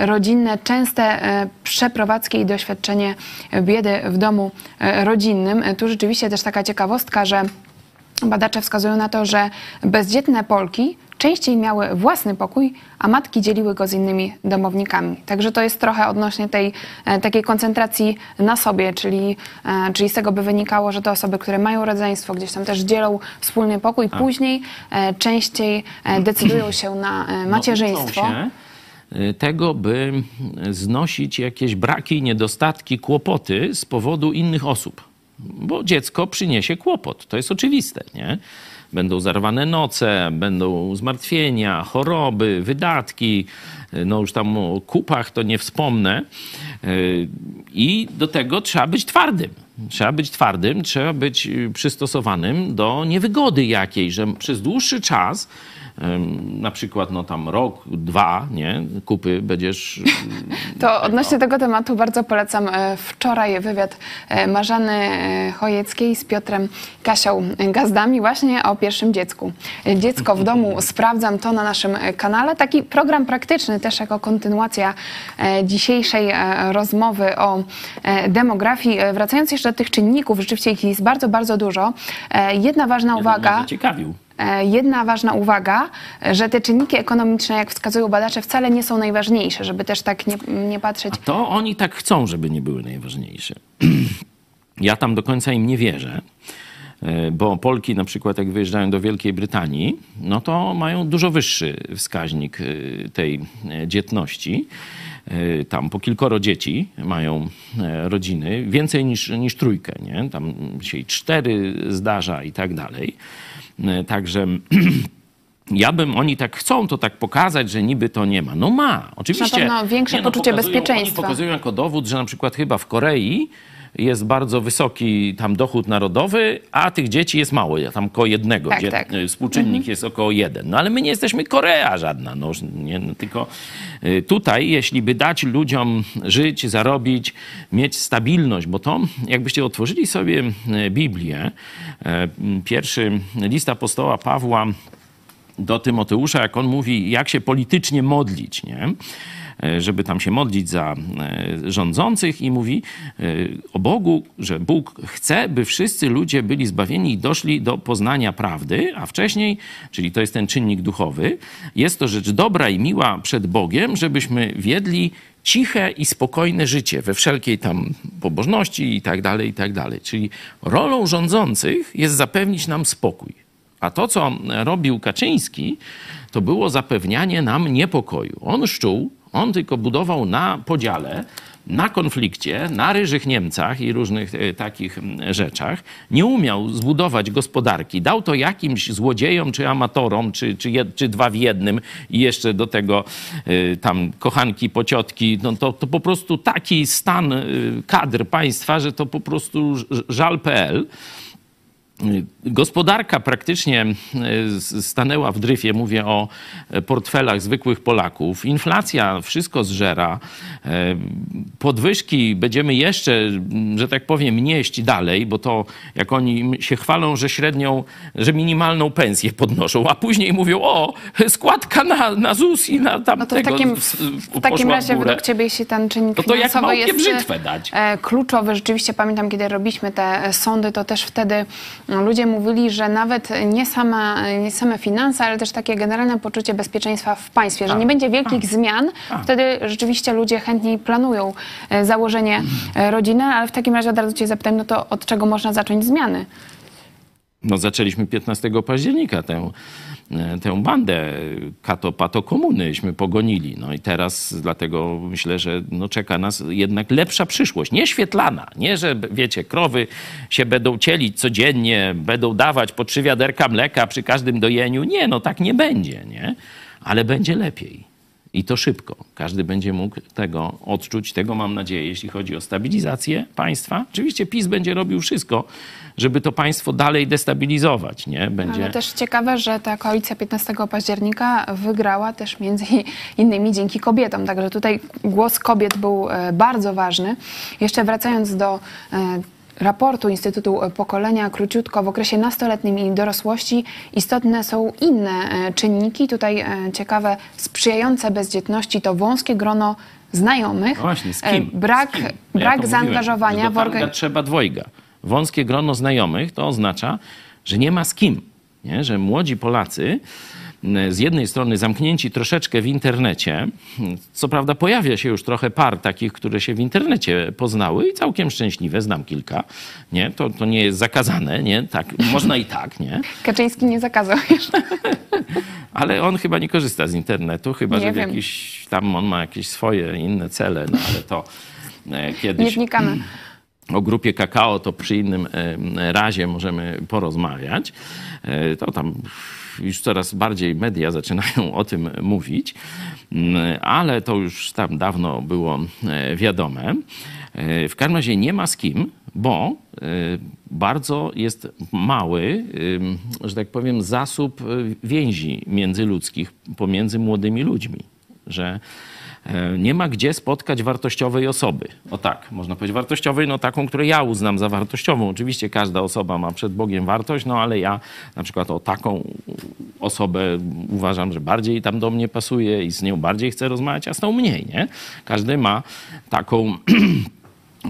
rodzinne, częste przeprowadzki i doświadczenie biedy w domu rodzinnym. Tu rzeczywiście też taka ciekawostka, że Badacze wskazują na to, że bezdzietne Polki częściej miały własny pokój, a matki dzieliły go z innymi domownikami. Także to jest trochę odnośnie tej e, takiej koncentracji na sobie, czyli, e, czyli z tego by wynikało, że te osoby, które mają rodzeństwo, gdzieś tam też dzielą wspólny pokój, później e, częściej decydują się na e, macierzyństwo. No, tego, by znosić jakieś braki, niedostatki, kłopoty z powodu innych osób. Bo dziecko przyniesie kłopot, to jest oczywiste, nie? Będą zarwane noce, będą zmartwienia, choroby, wydatki, no już tam o kupach to nie wspomnę. Y, I do tego trzeba być twardym. Trzeba być twardym, trzeba być przystosowanym do niewygody jakiej, że przez dłuższy czas na przykład no tam rok, dwa, nie, kupy będziesz... To odnośnie tego tematu bardzo polecam e, wczoraj wywiad e, Marzany e, Chojeckiej z Piotrem Kasią Gazdami właśnie o pierwszym dziecku. Dziecko w domu, sprawdzam to na naszym kanale. Taki program praktyczny też jako kontynuacja dzisiejszej rozmowy o demografii. Wracając jeszcze do tych czynników, rzeczywiście ich jest bardzo, bardzo dużo. Jedna ważna uwaga. Ciekawił. E, Jedna ważna uwaga, że te czynniki ekonomiczne, jak wskazują badacze, wcale nie są najważniejsze, żeby też tak nie, nie patrzeć. To oni tak chcą, żeby nie były najważniejsze. Ja tam do końca im nie wierzę, e, bo Polki na przykład jak wyjeżdżają do Wielkiej Brytanii, no to mają dużo wyższy wskaźnik e, tej dzietności. Tam po kilkoro dzieci mają rodziny, więcej niż, niż trójkę, nie? Tam się i cztery zdarza i tak dalej. E, Także ja bym, oni tak chcą to tak pokazać, że niby to nie ma. No ma, oczywiście. Na pewno większe Nie, poczucie pokazują- bezpieczeństwa. Oni pokazują jako dowód, że na przykład chyba w Korei jest bardzo wysoki tam dochód narodowy, a tych dzieci jest mało, tam około jednego. Tak, Dzie- tak. y, Współczynnik Mhm. jest około jeden. No ale my nie jesteśmy Korea żadna. No, nie, no, tylko y, tutaj, jeśli by dać ludziom żyć, zarobić, mieć stabilność, bo to jakbyście otworzyli sobie y, Biblię, e, pierwszy list apostoła Pawła do Tymoteusza, jak on mówi, jak się politycznie modlić, nie? E, żeby tam się modlić za e, rządzących i mówi e, o Bogu, że Bóg chce, by wszyscy ludzie byli zbawieni i doszli do poznania prawdy, a wcześniej, czyli to jest ten czynnik duchowy, jest to rzecz dobra i miła przed Bogiem, żebyśmy wiedli ciche i spokojne życie we wszelkiej tam pobożności i tak dalej, i tak dalej. Czyli rolą rządzących jest zapewnić nam spokój. A to, co robił Kaczyński, to było zapewnianie nam niepokoju. On szczuł, on tylko budował na podziale, na konflikcie, na ryżych Niemcach i różnych e, takich rzeczach. Nie umiał zbudować gospodarki. Dał to jakimś złodziejom, czy amatorom, czy, czy, czy dwa w jednym i jeszcze do tego e, tam kochanki, pociotki. No to, to po prostu taki stan e, kadr państwa, że to po prostu żal.pl. Gospodarka praktycznie e, stanęła w dryfie. Mówię o e, portfelach zwykłych Polaków. Inflacja wszystko zżera. E, Podwyżki będziemy jeszcze, że tak powiem, nieść dalej, bo to jak oni się chwalą, że średnią, że minimalną pensję podnoszą, a później mówią, o, składka na, na ZUS i na No to w takim, w takim razie górę. według Ciebie, jeśli ten czynnik No to jak finansowy małpie jest dać. kluczowy, rzeczywiście pamiętam, kiedy robiliśmy te sądy, to też wtedy ludzie mówili, że nawet nie same, nie same finanse, ale też takie generalne poczucie bezpieczeństwa w państwie, że Tak. nie będzie wielkich zmian, wtedy rzeczywiście ludzie chętniej planują e, założenie e, rodziny, ale w takim razie od razu Cię zapytam, no to od czego można zacząć zmiany? No zaczęliśmy 15 października tę, e, tę bandę kato-pato komunyśmy pogonili. No i teraz dlatego myślę, że no czeka nas jednak lepsza przyszłość. Nie świetlana. Nie, że wiecie, krowy się będą cielić codziennie, będą dawać po trzy wiaderka mleka przy każdym dojeniu. Nie, no tak nie będzie, nie? Ale będzie lepiej. I to szybko. Każdy będzie mógł tego odczuć. Tego mam nadzieję, jeśli chodzi o stabilizację państwa. Oczywiście PiS będzie robił wszystko, żeby to państwo dalej destabilizować. Nie? Będzie... Ale też ciekawe, że ta koalicja 15 października wygrała też między innymi dzięki kobietom. Także tutaj głos kobiet był e, bardzo ważny. Jeszcze wracając do e, raportu Instytutu Pokolenia, króciutko, w okresie nastoletnim i dorosłości istotne są inne e, czynniki. Tutaj e, ciekawe, sprzyjające bezdzietności to wąskie grono znajomych, No właśnie, z e, kim? brak, Z kim? No ja brak mówiłem, zaangażowania w do tanga organ... trzeba dwojga. Wąskie grono znajomych to oznacza, że nie ma z kim. Nie? Że młodzi Polacy z jednej strony zamknięci troszeczkę w internecie. Co prawda pojawia się już trochę par takich, które się w internecie poznały i całkiem szczęśliwe, znam kilka. Nie? To, to nie jest zakazane, nie? Tak, można i tak, nie? Kaczyński nie zakazał jeszcze. Ale on chyba nie korzysta z internetu, chyba Nie że wiem. jakiś, tam on ma jakieś swoje inne cele, no ale to e, kiedyś Nie wnikamy. O grupie kakao to przy innym e, razie możemy porozmawiać. E, To tam już coraz bardziej media zaczynają o tym mówić, Mm, ale to już tam dawno było e, wiadome. W każdym razie nie ma z kim, bo bardzo jest mały, że tak powiem, zasób więzi międzyludzkich pomiędzy młodymi ludźmi, że nie ma gdzie spotkać wartościowej osoby. O tak, można powiedzieć wartościowej, no taką, którą ja uznam za wartościową. Oczywiście każda osoba ma przed Bogiem wartość, no ale ja na przykład o taką osobę uważam, że bardziej tam do mnie pasuje i z nią bardziej chcę rozmawiać, a z tą mniej, nie? Każdy ma taką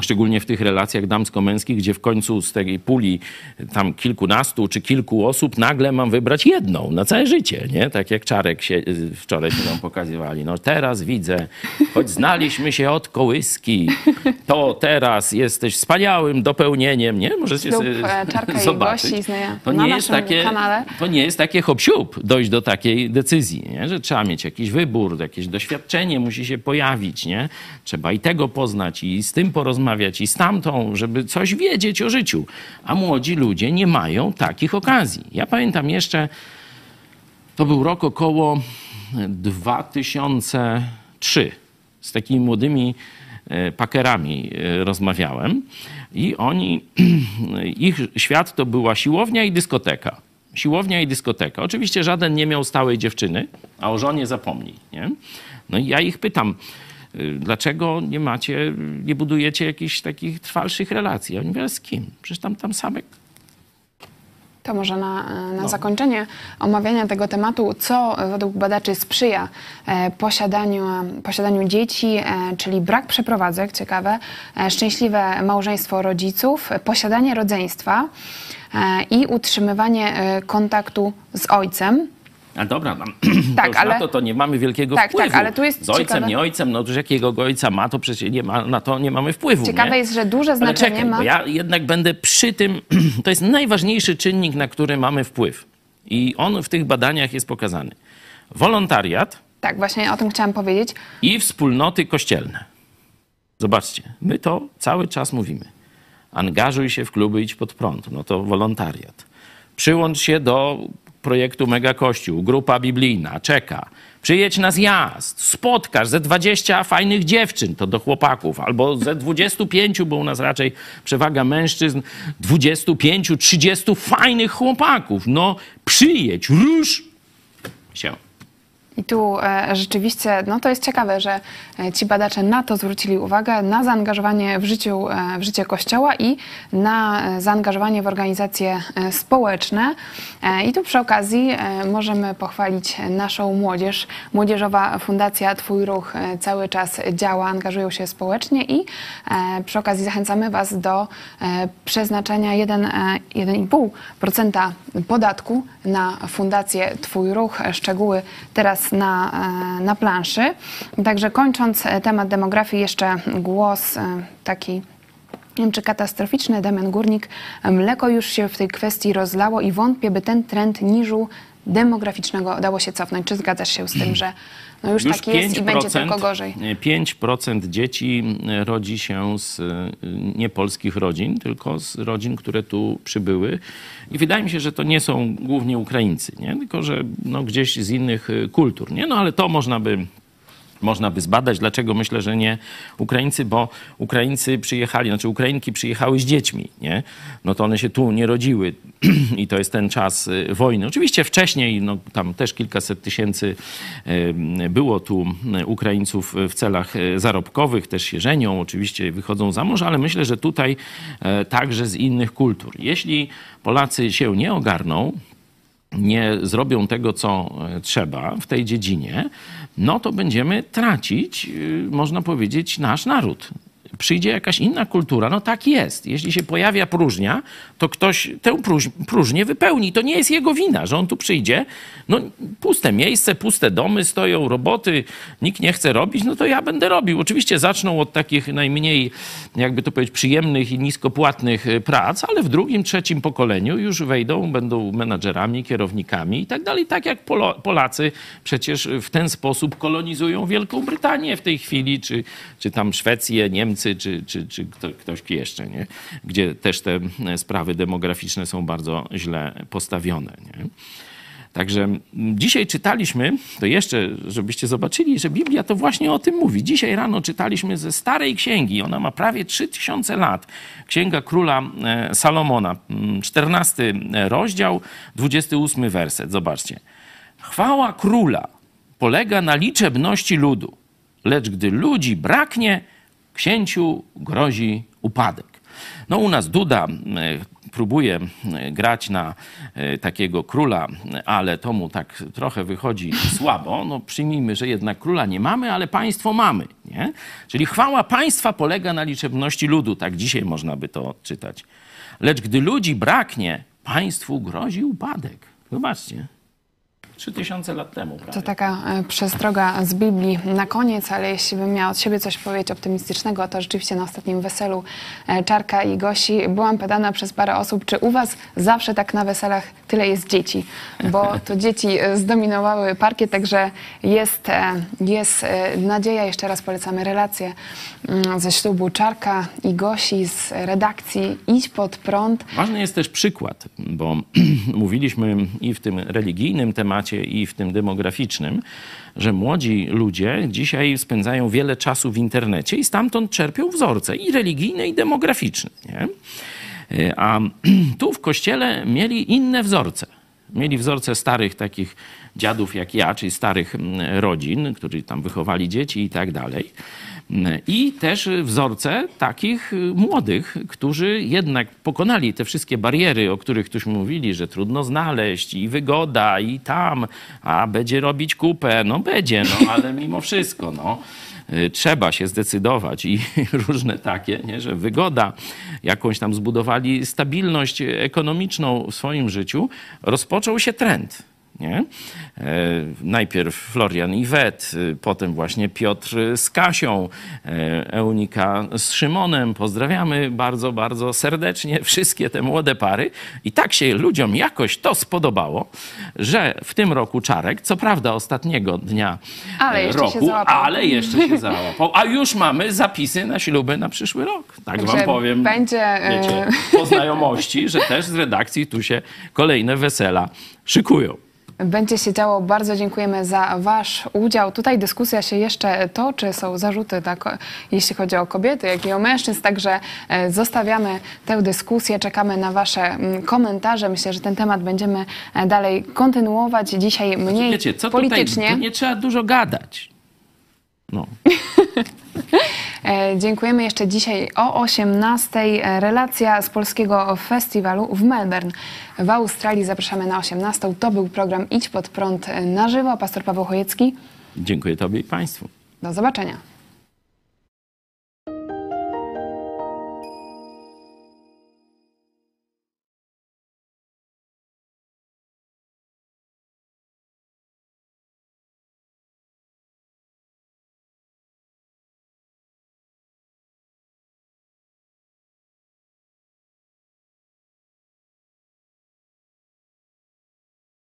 Szczególnie w tych relacjach damsko-męskich, gdzie w końcu z tej puli tam kilkunastu czy kilku osób nagle mam wybrać jedną na całe życie, nie? Tak jak Czarek się, y, wczoraj się nam pokazywali. No teraz widzę, choć znaliśmy się od kołyski, to teraz jesteś wspaniałym dopełnieniem, nie? Możecie Ślub sobie e, Czarka i zobaczyć. gości istnieje To nie, jest takie, kanale. to nie jest takie hop dojść do takiej decyzji, nie? że trzeba mieć jakiś wybór, jakieś doświadczenie musi się pojawić, nie? Trzeba i tego poznać, i z tym porozmawiać, i z tamtą, żeby coś wiedzieć o życiu. A młodzi ludzie nie mają takich okazji. Ja pamiętam jeszcze, to był rok około 2003. Z takimi młodymi e, pakerami e, rozmawiałem i oni, ich świat to była siłownia i dyskoteka. Siłownia i dyskoteka. Oczywiście żaden nie miał stałej dziewczyny, a o żonie zapomnij. Nie? No i ja ich pytam, dlaczego nie macie, nie budujecie jakichś takich trwalszych relacji? Oni mówią, z kim? Przecież tam, tam same To może na, na No. zakończenie omawiania tego tematu, co według badaczy sprzyja e, posiadaniu, posiadaniu dzieci, e, czyli brak przeprowadzek, ciekawe, e, szczęśliwe małżeństwo rodziców, e, posiadanie rodzeństwa e, i utrzymywanie e, kontaktu z ojcem. A dobra, no, Tak, to ale- na to, to nie mamy wielkiego Tak, wpływu. tak, ale tu jest Z ojcem, ciekawe- nie ojcem, no to jakiego go ojca ma, to przecież nie ma, na to nie mamy wpływu. Ciekawe nie? jest, że duże znaczenie czekaj, ma... ja jednak będę przy tym, to jest najważniejszy czynnik, na który mamy wpływ. I on w tych badaniach jest pokazany. Wolontariat Tak, właśnie o tym chciałam powiedzieć. i wspólnoty kościelne. Zobaczcie, my to cały czas mówimy. Angażuj się w kluby, idź pod prąd. No to wolontariat. Przyłącz się do projektu Mega Kościół, grupa biblijna, czeka. Przyjedź na zjazd, spotkasz ze 20 fajnych dziewczyn, to do chłopaków, albo ze 25, bo u nas raczej przewaga mężczyzn, 25, 30 fajnych chłopaków. No przyjedź, rusz się. I tu e, rzeczywiście, no to jest ciekawe, że e, ci badacze na to zwrócili uwagę, na zaangażowanie w, życiu, e, w życie Kościoła i na zaangażowanie w organizacje społeczne. I tu przy okazji możemy pochwalić naszą młodzież. Młodzieżowa Fundacja Twój Ruch cały czas działa, angażują się społecznie i przy okazji zachęcamy Was do przeznaczenia 1, e, 1,5% podatku na Fundację Twój Ruch. Szczegóły teraz na, e, na planszy. Także kończąc e, temat demografii, jeszcze głos e, taki czy katastroficzny, Damian Górnik. Mleko już się w tej kwestii rozlało i wątpię, by ten trend niżu demograficznego dało się cofnąć. Czy zgadzasz się z tym, że no już, tak jest i będzie tylko gorzej? 5% dzieci rodzi się z y, niepolskich rodzin, tylko z rodzin, które tu przybyły. I wydaje mi się, że to nie są głównie Ukraińcy, nie? tylko że no, gdzieś z innych kultur. Nie? No ale to można by można by zbadać, dlaczego myślę, że nie Ukraińcy, bo Ukraińcy przyjechali, znaczy Ukrainki przyjechały z dziećmi, nie? No to one się tu nie rodziły i to jest ten czas y, wojny. Oczywiście wcześniej, no tam też kilkaset tysięcy było tu y, Ukraińców w celach y, zarobkowych, też się żenią, oczywiście wychodzą za mąż, ale myślę, że tutaj e, także z innych kultur. Jeśli Polacy się nie ogarną, nie zrobią tego, co e, trzeba w tej dziedzinie, no to będziemy tracić, y, można powiedzieć, nasz naród. Przyjdzie jakaś inna kultura. No tak jest. Jeśli się pojawia próżnia, to ktoś tę próż, próżnię wypełni. To nie jest jego wina, że on tu przyjdzie. No puste miejsce, puste domy stoją, roboty, nikt nie chce robić, no to ja będę robił. Oczywiście zaczną od takich najmniej, jakby to powiedzieć, przyjemnych i niskopłatnych y, prac, ale w drugim, trzecim pokoleniu już wejdą, będą menadżerami, kierownikami i tak dalej. Tak jak Polo Polacy przecież w ten sposób kolonizują Wielką Brytanię w tej chwili, czy, czy tam Szwecję, Niemcy, czy, czy, czy kto, ktoś jeszcze, nie? gdzie też te sprawy demograficzne są bardzo źle postawione. Nie? Także dzisiaj czytaliśmy, to jeszcze, żebyście zobaczyli, że Biblia to właśnie o tym mówi. Dzisiaj rano czytaliśmy ze starej księgi, ona ma prawie 3000 lat. Księga króla e, Salomona, 14 rozdział, 28 werset. Zobaczcie. Chwała króla polega na liczebności ludu, lecz gdy ludzi braknie, księciu grozi upadek. No u nas Duda próbuje grać na takiego króla, ale to mu tak trochę wychodzi słabo. No przyjmijmy, że jednak króla nie mamy, ale państwo mamy. Nie? Czyli chwała państwa polega na liczebności ludu. Tak dzisiaj można by to odczytać. Lecz gdy ludzi braknie, państwu grozi upadek. Zobaczcie. 3000 lat temu. Prawie. To taka e, przestroga z Biblii na koniec, ale jeśli bym miała od siebie coś powiedzieć optymistycznego, to rzeczywiście na ostatnim weselu e, Czarka i Gosi byłam pytana przez parę osób, czy u was zawsze tak na weselach tyle jest dzieci, bo to dzieci e, zdominowały parkiet, także jest, jest nadzieja. Jeszcze raz polecamy relacje mm, ze ślubu Czarka i Gosi z redakcji Idź pod prąd. Ważny jest też przykład, bo mówiliśmy i w tym religijnym temacie, i w tym demograficznym, że młodzi ludzie dzisiaj spędzają wiele czasu w internecie i stamtąd czerpią wzorce i religijne, i demograficzne. Nie? A tu w kościele mieli inne wzorce. Mieli wzorce starych takich dziadów jak ja, czyli starych rodzin, którzy tam wychowali dzieci i tak dalej. I też wzorce takich młodych, którzy jednak pokonali te wszystkie bariery, o których tuśmy mówili, że trudno znaleźć i wygoda i tam, a będzie robić kupę. No będzie, no ale mimo wszystko, no. Trzeba się zdecydować i różne takie, nie, że wygoda, jakąś tam zbudowali stabilność ekonomiczną w swoim życiu, rozpoczął się trend nie? E, najpierw Florian i Wet, e, potem właśnie Piotr z Kasią, e, Eunika z Szymonem. Pozdrawiamy bardzo, bardzo serdecznie wszystkie te młode pary. I tak się ludziom jakoś to spodobało, że w tym roku Czarek, co prawda ostatniego dnia ale roku, ale jeszcze się załapał. A już mamy zapisy na śluby na przyszły rok. Tak wam powiem. Będzie... Wiecie, po znajomości, że też z redakcji tu się kolejne wesela szykują. Będzie się działo. Bardzo dziękujemy za Wasz udział. Tutaj dyskusja się jeszcze toczy. Są zarzuty, tak, jeśli chodzi o kobiety, jak i o mężczyzn. Także e, zostawiamy tę dyskusję. Czekamy na Wasze mm, komentarze. Myślę, że ten temat będziemy e, dalej kontynuować. Dzisiaj mniej Wiecie, co politycznie. Tutaj, nie trzeba dużo gadać. No. E, dziękujemy jeszcze dzisiaj o 18. Relacja z polskiego festiwalu w Melbourne. W Australii zapraszamy na 18. To był program Idź pod prąd na żywo. Pastor Paweł Chojecki. Dziękuję Tobie i Państwu. Do zobaczenia.